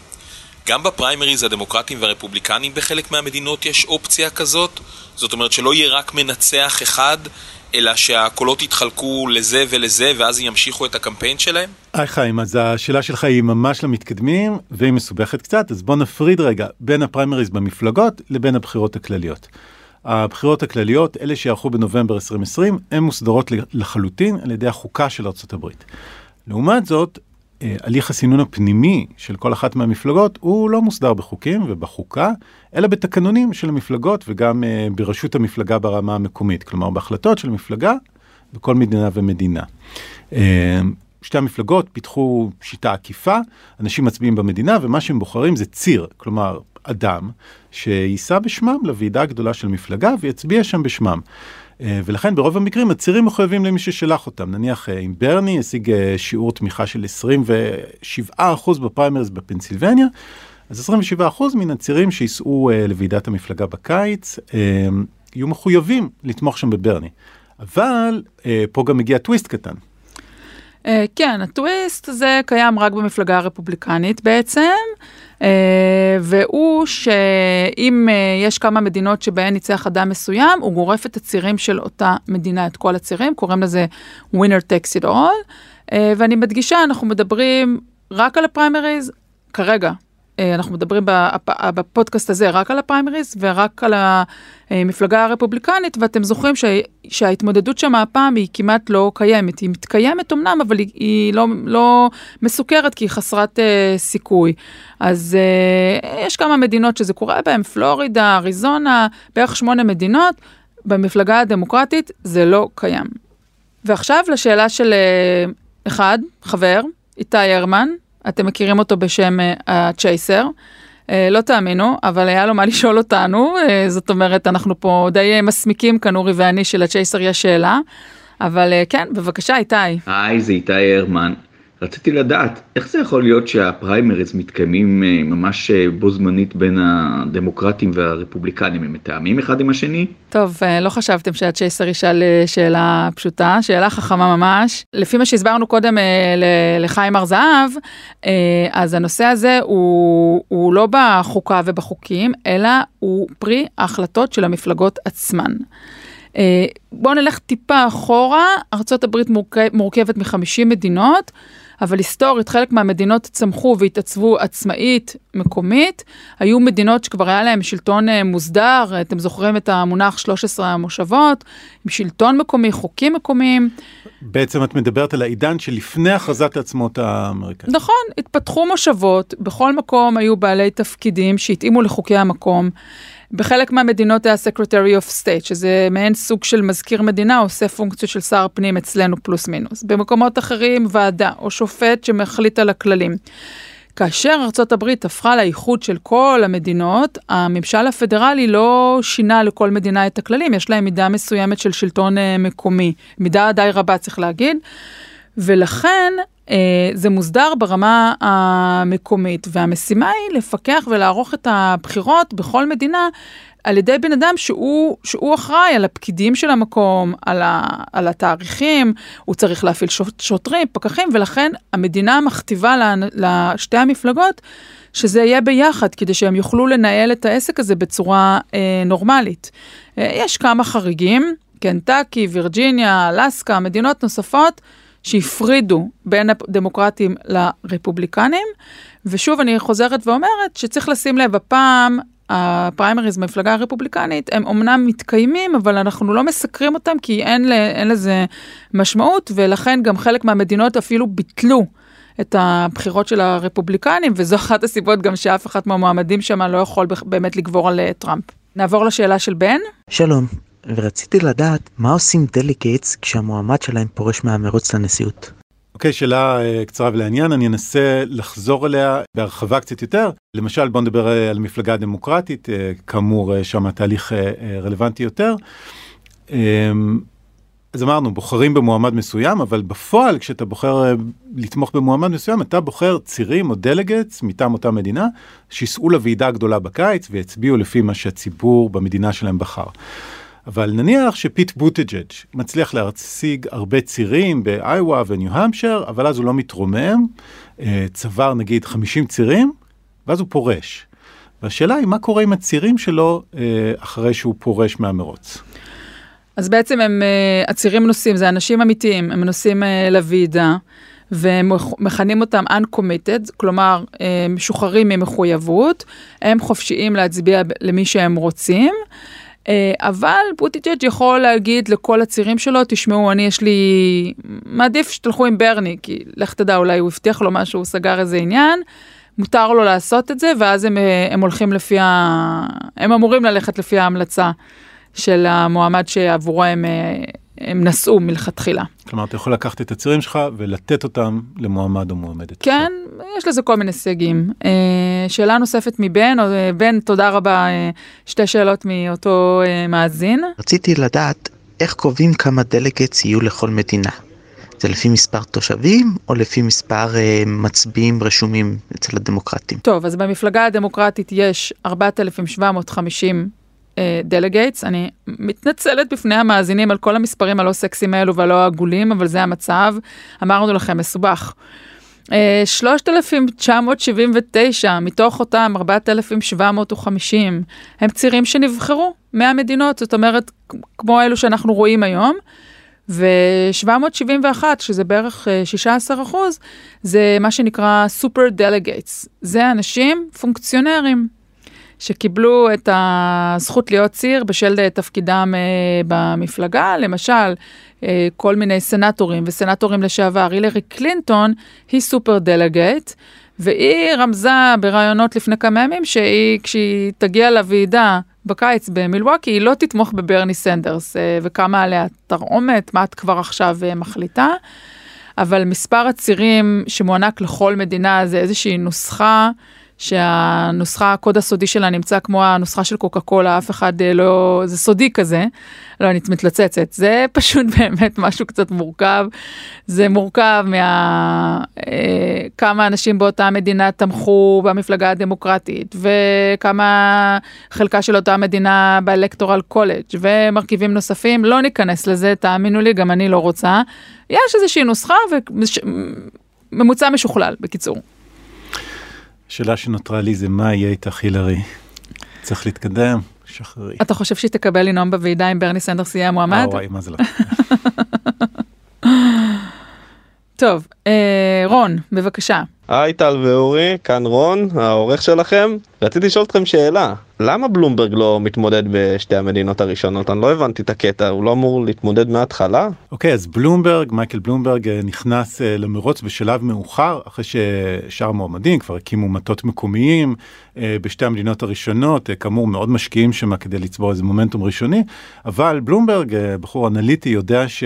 גם בפריימריז הדמוקרטים והרפובליקנים בחלק מהמדינות יש אופציה כזאת, זאת אומרת שלא יהיה רק מנצח אחד, אלא שהקולות יתחלקו לזה ולזה ואז ימשיכו את הקמפיין שלהם? היי חיים, אז השאלה שלך היא ממש למתקדמים והיא מסובכת קצת, אז בוא נפריד רגע בין הפריימריז במפלגות לבין הבחירות הכלליות. הבחירות הכלליות, אלה שיערכו בנובמבר 2020, הן מוסדרות לחלוטין על ידי החוקה של ארה"ב. לעומת זאת, הליך הסינון הפנימי של כל אחת מהמפלגות הוא לא מוסדר בחוקים ובחוקה, אלא בתקנונים של המפלגות וגם אה, בראשות המפלגה ברמה המקומית, כלומר בהחלטות של מפלגה בכל מדינה ומדינה. אה, שתי המפלגות פיתחו שיטה עקיפה, אנשים מצביעים במדינה ומה שהם בוחרים זה ציר, כלומר אדם שייסע בשמם לוועידה הגדולה של מפלגה ויצביע שם בשמם. אה, ולכן ברוב המקרים הצירים מחויבים למי ששלח אותם. נניח אה, אם ברני השיג אה, שיעור תמיכה של 27% בפריימריז בפנסילבניה, אז 27% מן הצירים שייסעו לוועידת המפלגה בקיץ יהיו מחויבים לתמוך שם בברני. אבל פה גם מגיע טוויסט קטן. כן, הטוויסט הזה קיים רק במפלגה הרפובליקנית בעצם. אה, והוא שאם אה, יש כמה מדינות שבהן ניצח אדם מסוים, הוא גורף את הצירים של אותה מדינה, את כל הצירים, קוראים לזה winner takes it all. אה, ואני מדגישה, אנחנו מדברים רק על הפריימריז, כרגע, אנחנו מדברים בפודקאסט הזה רק על הפריימריז ורק על המפלגה הרפובליקנית, ואתם זוכרים שה, שההתמודדות שם הפעם היא כמעט לא קיימת. היא מתקיימת אמנם, אבל היא, היא לא, לא מסוכרת כי היא חסרת uh, סיכוי. אז uh, יש כמה מדינות שזה קורה בהן, פלורידה, אריזונה, בערך שמונה מדינות. במפלגה הדמוקרטית זה לא קיים. ועכשיו לשאלה של אחד, חבר, איתי הרמן, אתם מכירים אותו בשם הצ'ייסר. Uh, uh, לא תאמינו, אבל היה לו מה לשאול אותנו, uh, זאת אומרת, אנחנו פה די מסמיקים כאן, אורי ואני, שלצ'ייסר יש שאלה. אבל כן, בבקשה, איתי. היי, זה איתי הרמן. רציתי לדעת, איך זה יכול להיות שהפריימריז מתקיימים אה, ממש אה, בו זמנית בין הדמוקרטים והרפובליקנים, הם מתאמים אחד עם השני? טוב, אה, לא חשבתם שהצ'ייסר ישאל שאלה פשוטה, שאלה חכמה ממש. לפי מה שהסברנו קודם לחיים הר זהב, אז הנושא הזה הוא, הוא לא בחוקה ובחוקים, אלא הוא פרי ההחלטות של המפלגות עצמן. בואו נלך טיפה אחורה, ארה"ב מורכבת מ-50 מדינות. אבל היסטורית חלק מהמדינות צמחו והתעצבו עצמאית, מקומית. היו מדינות שכבר היה להן שלטון אה, מוסדר, אתם זוכרים את המונח 13 המושבות, עם שלטון מקומי, חוקים מקומיים. בעצם את מדברת על העידן שלפני הכרזת העצמאות האמריקאית. נכון, התפתחו מושבות, בכל מקום היו בעלי תפקידים שהתאימו לחוקי המקום. בחלק מהמדינות היה Secretary of State, שזה מעין סוג של מזכיר מדינה, עושה פונקציות של שר פנים אצלנו פלוס מינוס. במקומות אחרים ועדה או שופט שמחליט על הכללים. כאשר ארה"ב הפכה לאיחוד של כל המדינות, הממשל הפדרלי לא שינה לכל מדינה את הכללים, יש להם מידה מסוימת של שלטון uh, מקומי, מידה די רבה צריך להגיד, ולכן זה מוסדר ברמה המקומית, והמשימה היא לפקח ולערוך את הבחירות בכל מדינה על ידי בן אדם שהוא, שהוא אחראי על הפקידים של המקום, על, ה, על התאריכים, הוא צריך להפעיל שוטרים, פקחים, ולכן המדינה מכתיבה לשתי המפלגות שזה יהיה ביחד, כדי שהם יוכלו לנהל את העסק הזה בצורה אה, נורמלית. אה, יש כמה חריגים, קנטקי, וירג'יניה, אלסקה, מדינות נוספות. שהפרידו בין הדמוקרטים לרפובליקנים, ושוב אני חוזרת ואומרת שצריך לשים לב, הפעם הפריימריז במפלגה הרפובליקנית, הם אומנם מתקיימים, אבל אנחנו לא מסקרים אותם כי אין, אין לזה משמעות, ולכן גם חלק מהמדינות אפילו ביטלו. את הבחירות של הרפובליקנים, וזו אחת הסיבות גם שאף אחד מהמועמדים שם לא יכול באמת לגבור על אה, טראמפ. נעבור לשאלה של בן. שלום, ורציתי לדעת מה עושים delegates כשהמועמד שלהם פורש מהמרוץ לנשיאות. אוקיי, okay, שאלה uh, קצרה ולעניין, אני אנסה לחזור אליה בהרחבה קצת יותר. למשל, בוא נדבר uh, על המפלגה הדמוקרטית, uh, כאמור, שם התהליך רלוונטי יותר. Um, אז אמרנו, בוחרים במועמד מסוים, אבל בפועל, כשאתה בוחר לתמוך במועמד מסוים, אתה בוחר צירים או delegates מטעם אותה מדינה, שייסעו לוועידה הגדולה בקיץ ויצביעו לפי מה שהציבור במדינה שלהם בחר. אבל נניח שפיט בוטיג'ג' מצליח להציג הרבה צירים באיווה וניו-המפשר, אבל אז הוא לא מתרומם, אה, צבר נגיד 50 צירים, ואז הוא פורש. והשאלה היא מה קורה עם הצירים שלו אה, אחרי שהוא פורש מהמרוץ. אז בעצם הם, אה, הצירים נוסעים, זה אנשים אמיתיים, הם נוסעים לוועידה. ומכנים אותם uncommitted, כלומר משוחררים ממחויבות, הם חופשיים להצביע למי שהם רוצים, אבל בוטיג'אג' יכול להגיד לכל הצירים שלו, תשמעו, אני יש לי, מעדיף שתלכו עם ברני, כי לך תדע, אולי הוא הבטיח לו משהו, הוא סגר איזה עניין, מותר לו לעשות את זה, ואז הם, אה, הם הולכים לפי ה... הם אמורים ללכת לפי ההמלצה של המועמד שעבורו הם אה, הם נסעו מלכתחילה. כלומר, אתה יכול לקחת את הצירים שלך ולתת אותם למועמד או מועמדת. כן, יש לזה כל מיני סייגים. אה, שאלה נוספת מבן, או אה, בן, תודה רבה, אה, שתי שאלות מאותו מאזין. רציתי לדעת איך קובעים כמה דלגטס יהיו לכל מדינה. זה לפי מספר תושבים או לפי מספר אה, מצביעים רשומים אצל הדמוקרטים? טוב, אז במפלגה הדמוקרטית יש 4,750 delegates. אה, אני מתנצלת בפני המאזינים על כל המספרים הלא סקסיים האלו והלא העגולים, אבל זה המצב. אמרנו לכם, מסובך. אה, 3,979 מתוך אותם 4,750 הם צירים שנבחרו מהמדינות, זאת אומרת, כמו אלו שאנחנו רואים היום. ו-771, שזה בערך 16 אה, אחוז, זה מה שנקרא super delegates. זה אנשים פונקציונרים. שקיבלו את הזכות להיות ציר בשל תפקידם אה, במפלגה, למשל, אה, כל מיני סנטורים וסנטורים לשעבר, הילרי קלינטון היא super delegate, והיא רמזה בראיונות לפני כמה ימים שהיא, כשהיא תגיע לוועידה בקיץ במילווקי, היא לא תתמוך בברני סנדרס, uh, וקמה עליה תרעומת, מה את כבר עכשיו מחליטה. אבל מספר הצירים שמוענק לכל מדינה זה איזושהי נוסחה שהנוסחה, הקוד הסודי שלה נמצא כמו הנוסחה של קוקה קולה, אף אחד אה, לא, זה סודי כזה, לא, אני מתלצצת, זה פשוט באמת משהו קצת מורכב, זה מורכב מה... אה, כמה אנשים באותה מדינה תמכו במפלגה הדמוקרטית, וכמה חלקה של אותה מדינה באלקטורל קולג' ומרכיבים נוספים, לא ניכנס לזה, תאמינו לי, גם אני לא רוצה. יש איזושהי נוסחה וממוצע משוכלל, בקיצור. השאלה שנותרה לי זה מה יהיה איתך הילרי. צריך להתקדם, שחררי. אתה חושב שהיא תקבל לנאום בוועידה אם ברני סנדרס יהיה המועמד? אה וואי, מה זה לא. טוב, אה, רון, בבקשה. היי טל ואורי, כאן רון, העורך שלכם. רציתי לשאול אתכם שאלה, למה בלומברג לא מתמודד בשתי המדינות הראשונות? אני לא הבנתי את הקטע, הוא לא אמור להתמודד מההתחלה? אוקיי, okay, אז בלומברג, מייקל בלומברג אה, נכנס אה, למרוץ בשלב מאוחר, אחרי ששאר המועמדים כבר הקימו מטות מקומיים אה, בשתי המדינות הראשונות, כאמור מאוד משקיעים שם כדי לצבור איזה מומנטום ראשוני, אבל בלומברג, בחור אנליטי, יודע ש...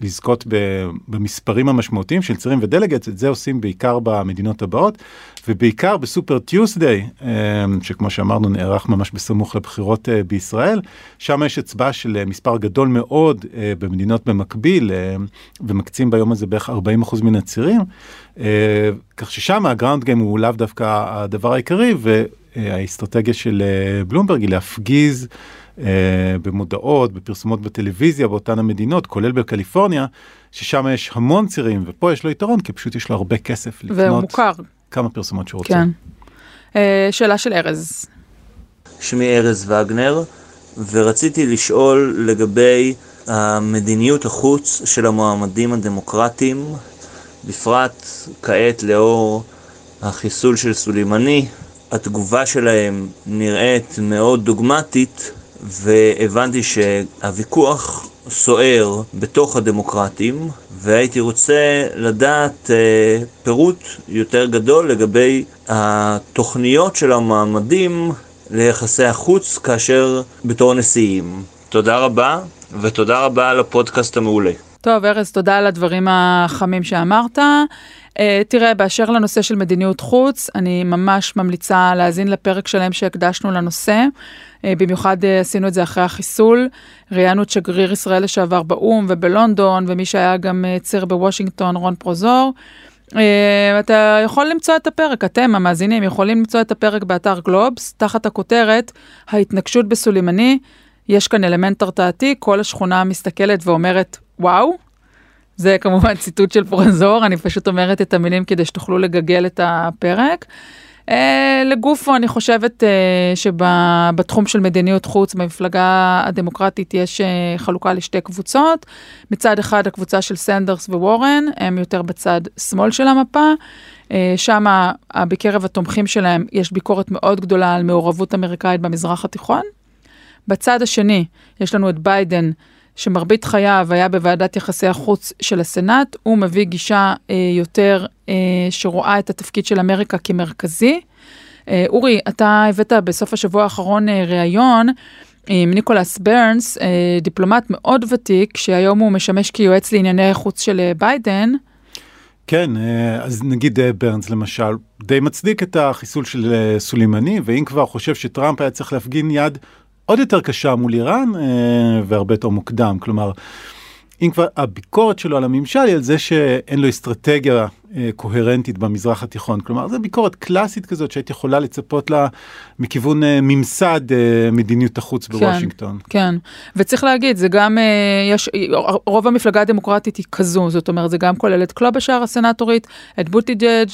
לזכות במספרים המשמעותיים של צירים ודלגטס, את זה עושים בעיקר במדינות הבאות, ובעיקר בסופר טיוסדיי, אמ, שכמו שאמרנו נערך ממש בסמוך לבחירות אה, בישראל, שם יש הצבעה של אה, מספר גדול מאוד אה, במדינות במקביל, ומקצים ביום הזה בערך 40% מן הצירים, כך ששם הגראונד גיים הוא לאו דווקא הדבר העיקרי, והאסטרטגיה של בלומברג היא להפגיז. אה, במודעות, בפרסומות בטלוויזיה באותן המדינות, כולל בקליפורניה, ששם יש המון צירים, ופה יש לו יתרון, כי פשוט יש לו הרבה כסף לקנות כמה פרסומות שהוא רוצה. כן. אה, שאלה של ארז. שמי ארז וגנר, ורציתי לשאול לגבי המדיניות החוץ של המועמדים הדמוקרטיים, בפרט כעת לאור החיסול של סולימני התגובה שלהם נראית מאוד דוגמטית, והבנתי שהוויכוח סוער בתוך הדמוקרטים, והייתי רוצה לדעת אה, פירוט יותר גדול לגבי התוכניות של המועמדים ליחסי החוץ כאשר בתור נשיאים. תודה רבה, ותודה רבה על הפודקאסט המעולה. טוב, ארז, תודה על הדברים החמים שאמרת. Uh, תראה, באשר לנושא של מדיניות חוץ, אני ממש ממליצה להאזין לפרק שלם שהקדשנו לנושא. Uh, במיוחד uh, עשינו את זה אחרי החיסול. ראיינו את שגריר ישראל לשעבר באו"ם ובלונדון, ומי שהיה גם uh, ציר בוושינגטון, רון פרוזור. אתה יכול למצוא את הפרק, אתם המאזינים יכולים למצוא את הפרק באתר גלובס, תחת הכותרת ההתנגשות בסולימני. יש כאן אלמנט הרתעתי, כל השכונה מסתכלת ואומרת, וואו, זה כמובן ציטוט של פרנזור, אני פשוט אומרת את המילים כדי שתוכלו לגגל את הפרק. Uh, לגופו, אני חושבת uh, שבתחום של מדיניות חוץ, במפלגה הדמוקרטית יש uh, חלוקה לשתי קבוצות. מצד אחד, הקבוצה של סנדרס ווורן, הם יותר בצד שמאל של המפה. Uh, שם בקרב התומכים שלהם יש ביקורת מאוד גדולה על מעורבות אמריקאית במזרח התיכון. בצד השני, יש לנו את ביידן, שמרבית חייו היה בוועדת יחסי החוץ של הסנאט, הוא מביא גישה אה, יותר אה, שרואה את התפקיד של אמריקה כמרכזי. אה, אורי, אתה הבאת בסוף השבוע האחרון אה, ראיון עם ניקולס ברנס, אה, דיפלומט מאוד ותיק, שהיום הוא משמש כיועץ לענייני החוץ של אה, ביידן. כן, אה, אז נגיד אה, ברנס למשל, די מצדיק את החיסול של אה, סולימני, ואם כבר חושב שטראמפ היה צריך להפגין יד עוד יותר קשה מול איראן אה, והרבה יותר מוקדם. כלומר, אם כבר הביקורת שלו על הממשל היא על זה שאין לו אסטרטגיה קוהרנטית במזרח התיכון. כלומר, זו ביקורת קלאסית כזאת שהיית יכולה לצפות לה מכיוון אה, ממסד אה, מדיניות החוץ בוושינגטון. כן, כן, וצריך להגיד, זה גם, יש, רוב המפלגה הדמוקרטית היא כזו, זאת אומרת, זה גם כולל את קלובשאר הסנטורית, את בוטיג'אג',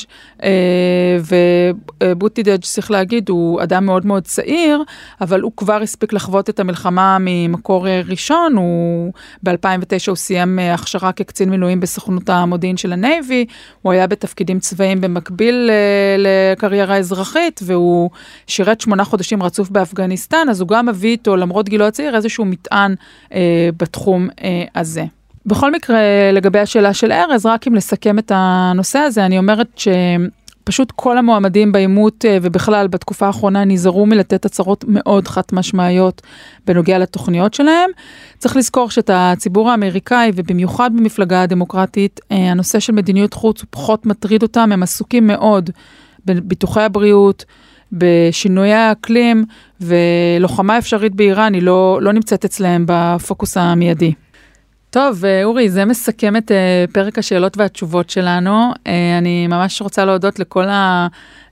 ובוטיג'אג', צריך להגיד, הוא אדם מאוד מאוד צעיר, אבל הוא כבר הספיק לחוות את המלחמה ממקור ראשון, הוא ב-2009 הוא סיים הכשרה כקצין מילואים בסוכנות המודיעין של ה Navy, הוא היה בתפקידים צבאיים במקביל אה, לקריירה אזרחית, והוא שירת שמונה חודשים רצוף באפגניסטן, אז הוא גם מביא איתו, למרות גילו הצעיר, איזשהו מטען אה, בתחום אה, הזה. בכל מקרה, לגבי השאלה של ארז, רק אם לסכם את הנושא הזה, אני אומרת ש... פשוט כל המועמדים בעימות אה, ובכלל בתקופה האחרונה נזהרו מלתת הצהרות מאוד חד משמעיות בנוגע לתוכניות שלהם. צריך לזכור שאת הציבור האמריקאי ובמיוחד במפלגה הדמוקרטית, אה, הנושא של מדיניות חוץ הוא פחות מטריד אותם, הם עסוקים מאוד בביטוחי הבריאות, בשינויי האקלים ולוחמה אפשרית באיראן היא לא, לא נמצאת אצלהם בפוקוס המיידי. טוב, אה, אורי, זה מסכם את אה, פרק השאלות והתשובות שלנו. אה, אני ממש רוצה להודות לכל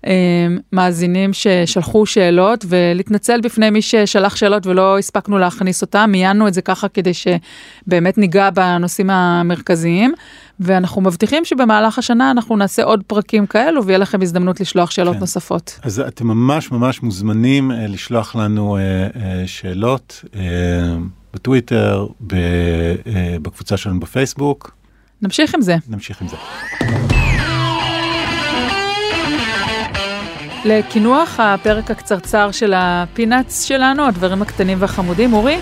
המאזינים ששלחו שאלות, ולהתנצל בפני מי ששלח שאלות ולא הספקנו להכניס אותם. מיינו את זה ככה כדי שבאמת ניגע בנושאים המרכזיים, ואנחנו מבטיחים שבמהלך השנה אנחנו נעשה עוד פרקים כאלו, ויהיה לכם הזדמנות לשלוח שאלות כן. נוספות. אז אתם ממש ממש מוזמנים לשלוח לנו שאלות. בטוויטר, אה, בקבוצה שלנו בפייסבוק. נמשיך עם זה. נמשיך עם זה. לקינוח הפרק הקצרצר של הפינאץ שלנו, הדברים הקטנים והחמודים, אורי?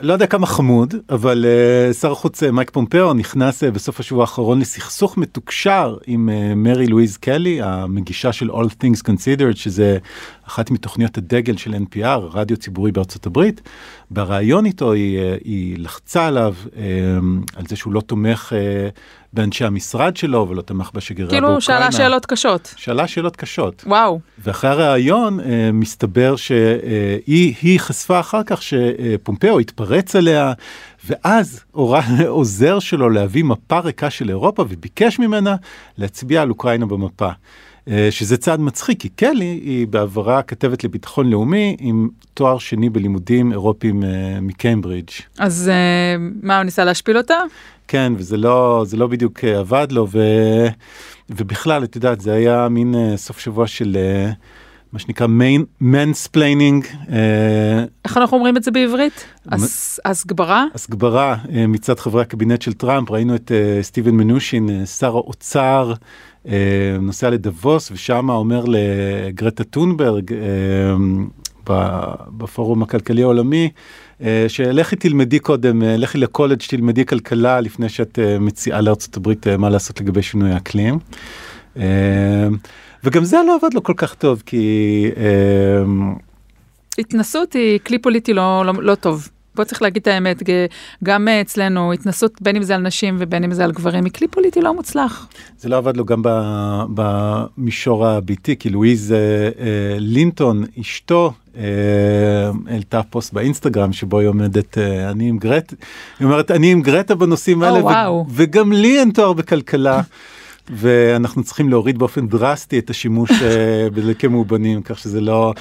לא יודע כמה חמוד, אבל uh, שר החוץ uh, מייק פומפאו נכנס uh, בסוף השבוע האחרון לסכסוך מתוקשר עם uh, מרי לואיז קלי, המגישה של All Things Considered, שזה אחת מתוכניות הדגל של NPR, רדיו ציבורי בארצות הברית. בריאיון איתו היא, uh, היא לחצה עליו uh, על זה שהוא לא תומך uh, באנשי המשרד שלו ולא תמך בשגרירה כאילו באוקראינה. כאילו שאלה שאלות קשות. שאלה שאלות קשות. וואו. ואחרי הריאיון אה, מסתבר שהיא אה, חשפה אחר כך שפומפאו התפרץ עליה, ואז הורה עוזר שלו להביא מפה ריקה של אירופה וביקש ממנה להצביע על אוקראינה במפה. אה, שזה צעד מצחיק, כי קלי היא בעברה כתבת לביטחון לאומי עם תואר שני בלימודים אירופיים אה, מקיימברידג'. אז אה, מה, הוא ניסה להשפיל אותה? כן, וזה לא, לא בדיוק עבד לו, ו, ובכלל, את יודעת, זה היה מין סוף שבוע של מה שנקרא mansplaining. איך אנחנו אומרים את זה בעברית? הסגברה? הסגברה מצד חברי הקבינט של טראמפ, ראינו את סטיבן מנושין, שר האוצר, נוסע לדבוס ושם אומר לגרטה טונברג בפורום הכלכלי העולמי, שלכי תלמדי קודם, לכי לקולג' תלמדי כלכלה לפני שאת מציעה לארצות הברית מה לעשות לגבי שינוי האקלים. וגם זה לא עבד לו כל כך טוב כי... התנסות היא כלי פוליטי לא, לא, לא טוב. בוא צריך להגיד את האמת, גם אצלנו התנסות בין אם זה על נשים ובין אם זה על גברים, היא כלי פוליטי לא מוצלח. זה לא עבד לו גם במישור הביתי, כי לואיז לינטון, אשתו, העלתה פוסט באינסטגרם שבו היא עומדת, אני עם גרט, היא אומרת, אני עם גרטה בנושאים האלה, oh. וגם לי אין תואר בכלכלה. ואנחנו צריכים להוריד באופן דרסטי את השימוש בדלקי מאובנים, כך שזה לא...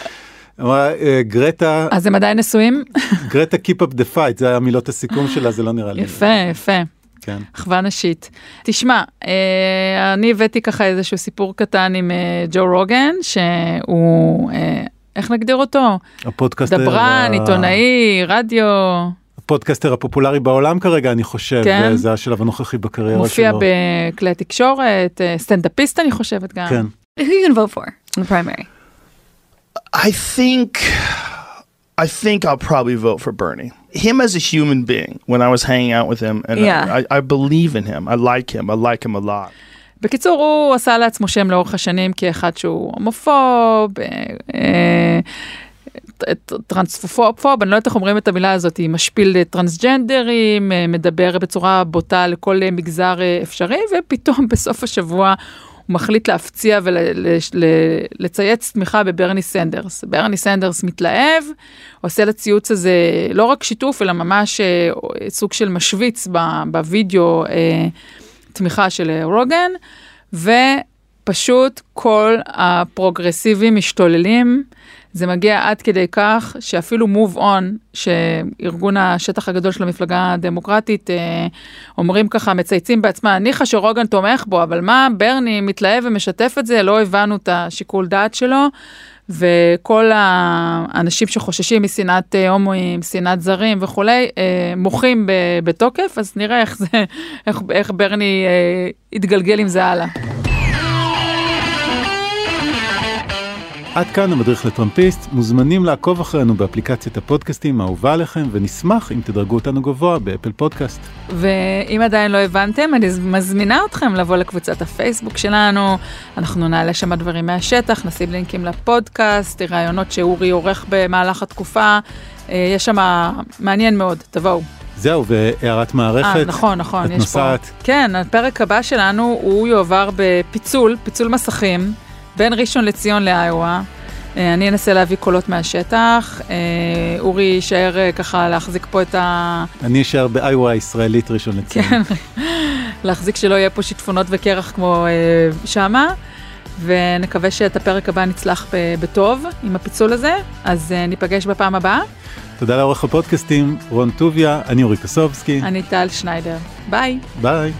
אמרה גרטה אז הם עדיין נשואים גרטה Keep up the fight זה היה מילות הסיכום שלה זה לא נראה לי יפה יפה כן. אחווה נשית. תשמע, אה, אני הבאתי ככה איזשהו סיפור קטן עם אה, ג'ו רוגן, שהוא, אה, איך נגדיר אותו? הפודקאסטר. דברן, עיתונאי, רדיו. הפודקאסטר הפופולרי בעולם כרגע, אני חושב, כן. זה השלב הנוכחי בקריירה מופיע שלו. בכלי תקשורת, סטנדאפיסט אני חושבת גם. כן. Who are you gonna vote for in the primary? I think I think I'll probably vote for Bernie. Him as a human being, when I was hanging out with him, and Yeah. I, I believe in him. I like him. I like him a lot. בקיצור, הוא עשה לעצמו שם לאורך השנים כאחד שהוא הומופוב, אה, אה, טרנספופוב, אני לא יודעת איך אומרים את המילה הזאת, היא משפיל טרנסג'נדרים, אה, מדבר בצורה בוטה לכל מגזר אפשרי, ופתאום בסוף השבוע הוא מחליט להפציע ולצייץ תמיכה בברני סנדרס. ברני סנדרס מתלהב, עושה לציוץ הזה לא רק שיתוף, אלא ממש אה, סוג של משוויץ בווידאו אה, תמיכה של אה, רוגן, ופשוט כל הפרוגרסיבים משתוללים. זה מגיע עד כדי כך שאפילו move on, שארגון השטח הגדול של המפלגה הדמוקרטית, אה, אומרים ככה, מצייצים בעצמם, ניחא שרוגן תומך בו, אבל מה, ברני מתלהב ומשתף את זה, לא הבנו את השיקול דעת שלו. וכל האנשים שחוששים משנאת אה, הומואים, שנאת זרים וכולי, אה, מוחים בתוקף, אז נראה איך זה, איך, איך ברני יתגלגל עם זה הלאה. עד כאן המדריך לטראמפיסט, מוזמנים לעקוב אחרינו באפליקציית הפודקאסטים האהובה עליכם, ונשמח אם תדרגו אותנו גבוה באפל פודקאסט. ואם עדיין לא הבנתם, אני מזמינה אתכם לבוא לקבוצת הפייסבוק שלנו, אנחנו נעלה שם דברים מהשטח, נשים לינקים לפודקאסט, רעיונות שאורי עורך במהלך התקופה, אה, יש שם מעניין מאוד, תבואו. זהו, והערת מערכת. אה, נכון, נכון, את יש נוסעת. פה. כן, הפרק הבא שלנו הוא יועבר בפיצול, פיצול מסכים, בין ראשון לציון לאיואה. אה, אני אנסה להביא קולות מהשטח, אה, אורי יישאר אה, ככה להחזיק פה את ה... אני אשאר באיווה הישראלית ראשון לציון. כן, להחזיק שלא יהיה פה שיטפונות וקרח כמו שמה, ונקווה שאת הפרק הבא נצלח בטוב עם הפיצול הזה, אז ניפגש בפעם הבאה. תודה לעורך הפודקאסטים, רון טוביה, אני אורי קסובסקי. אני טל שניידר. ביי. ביי.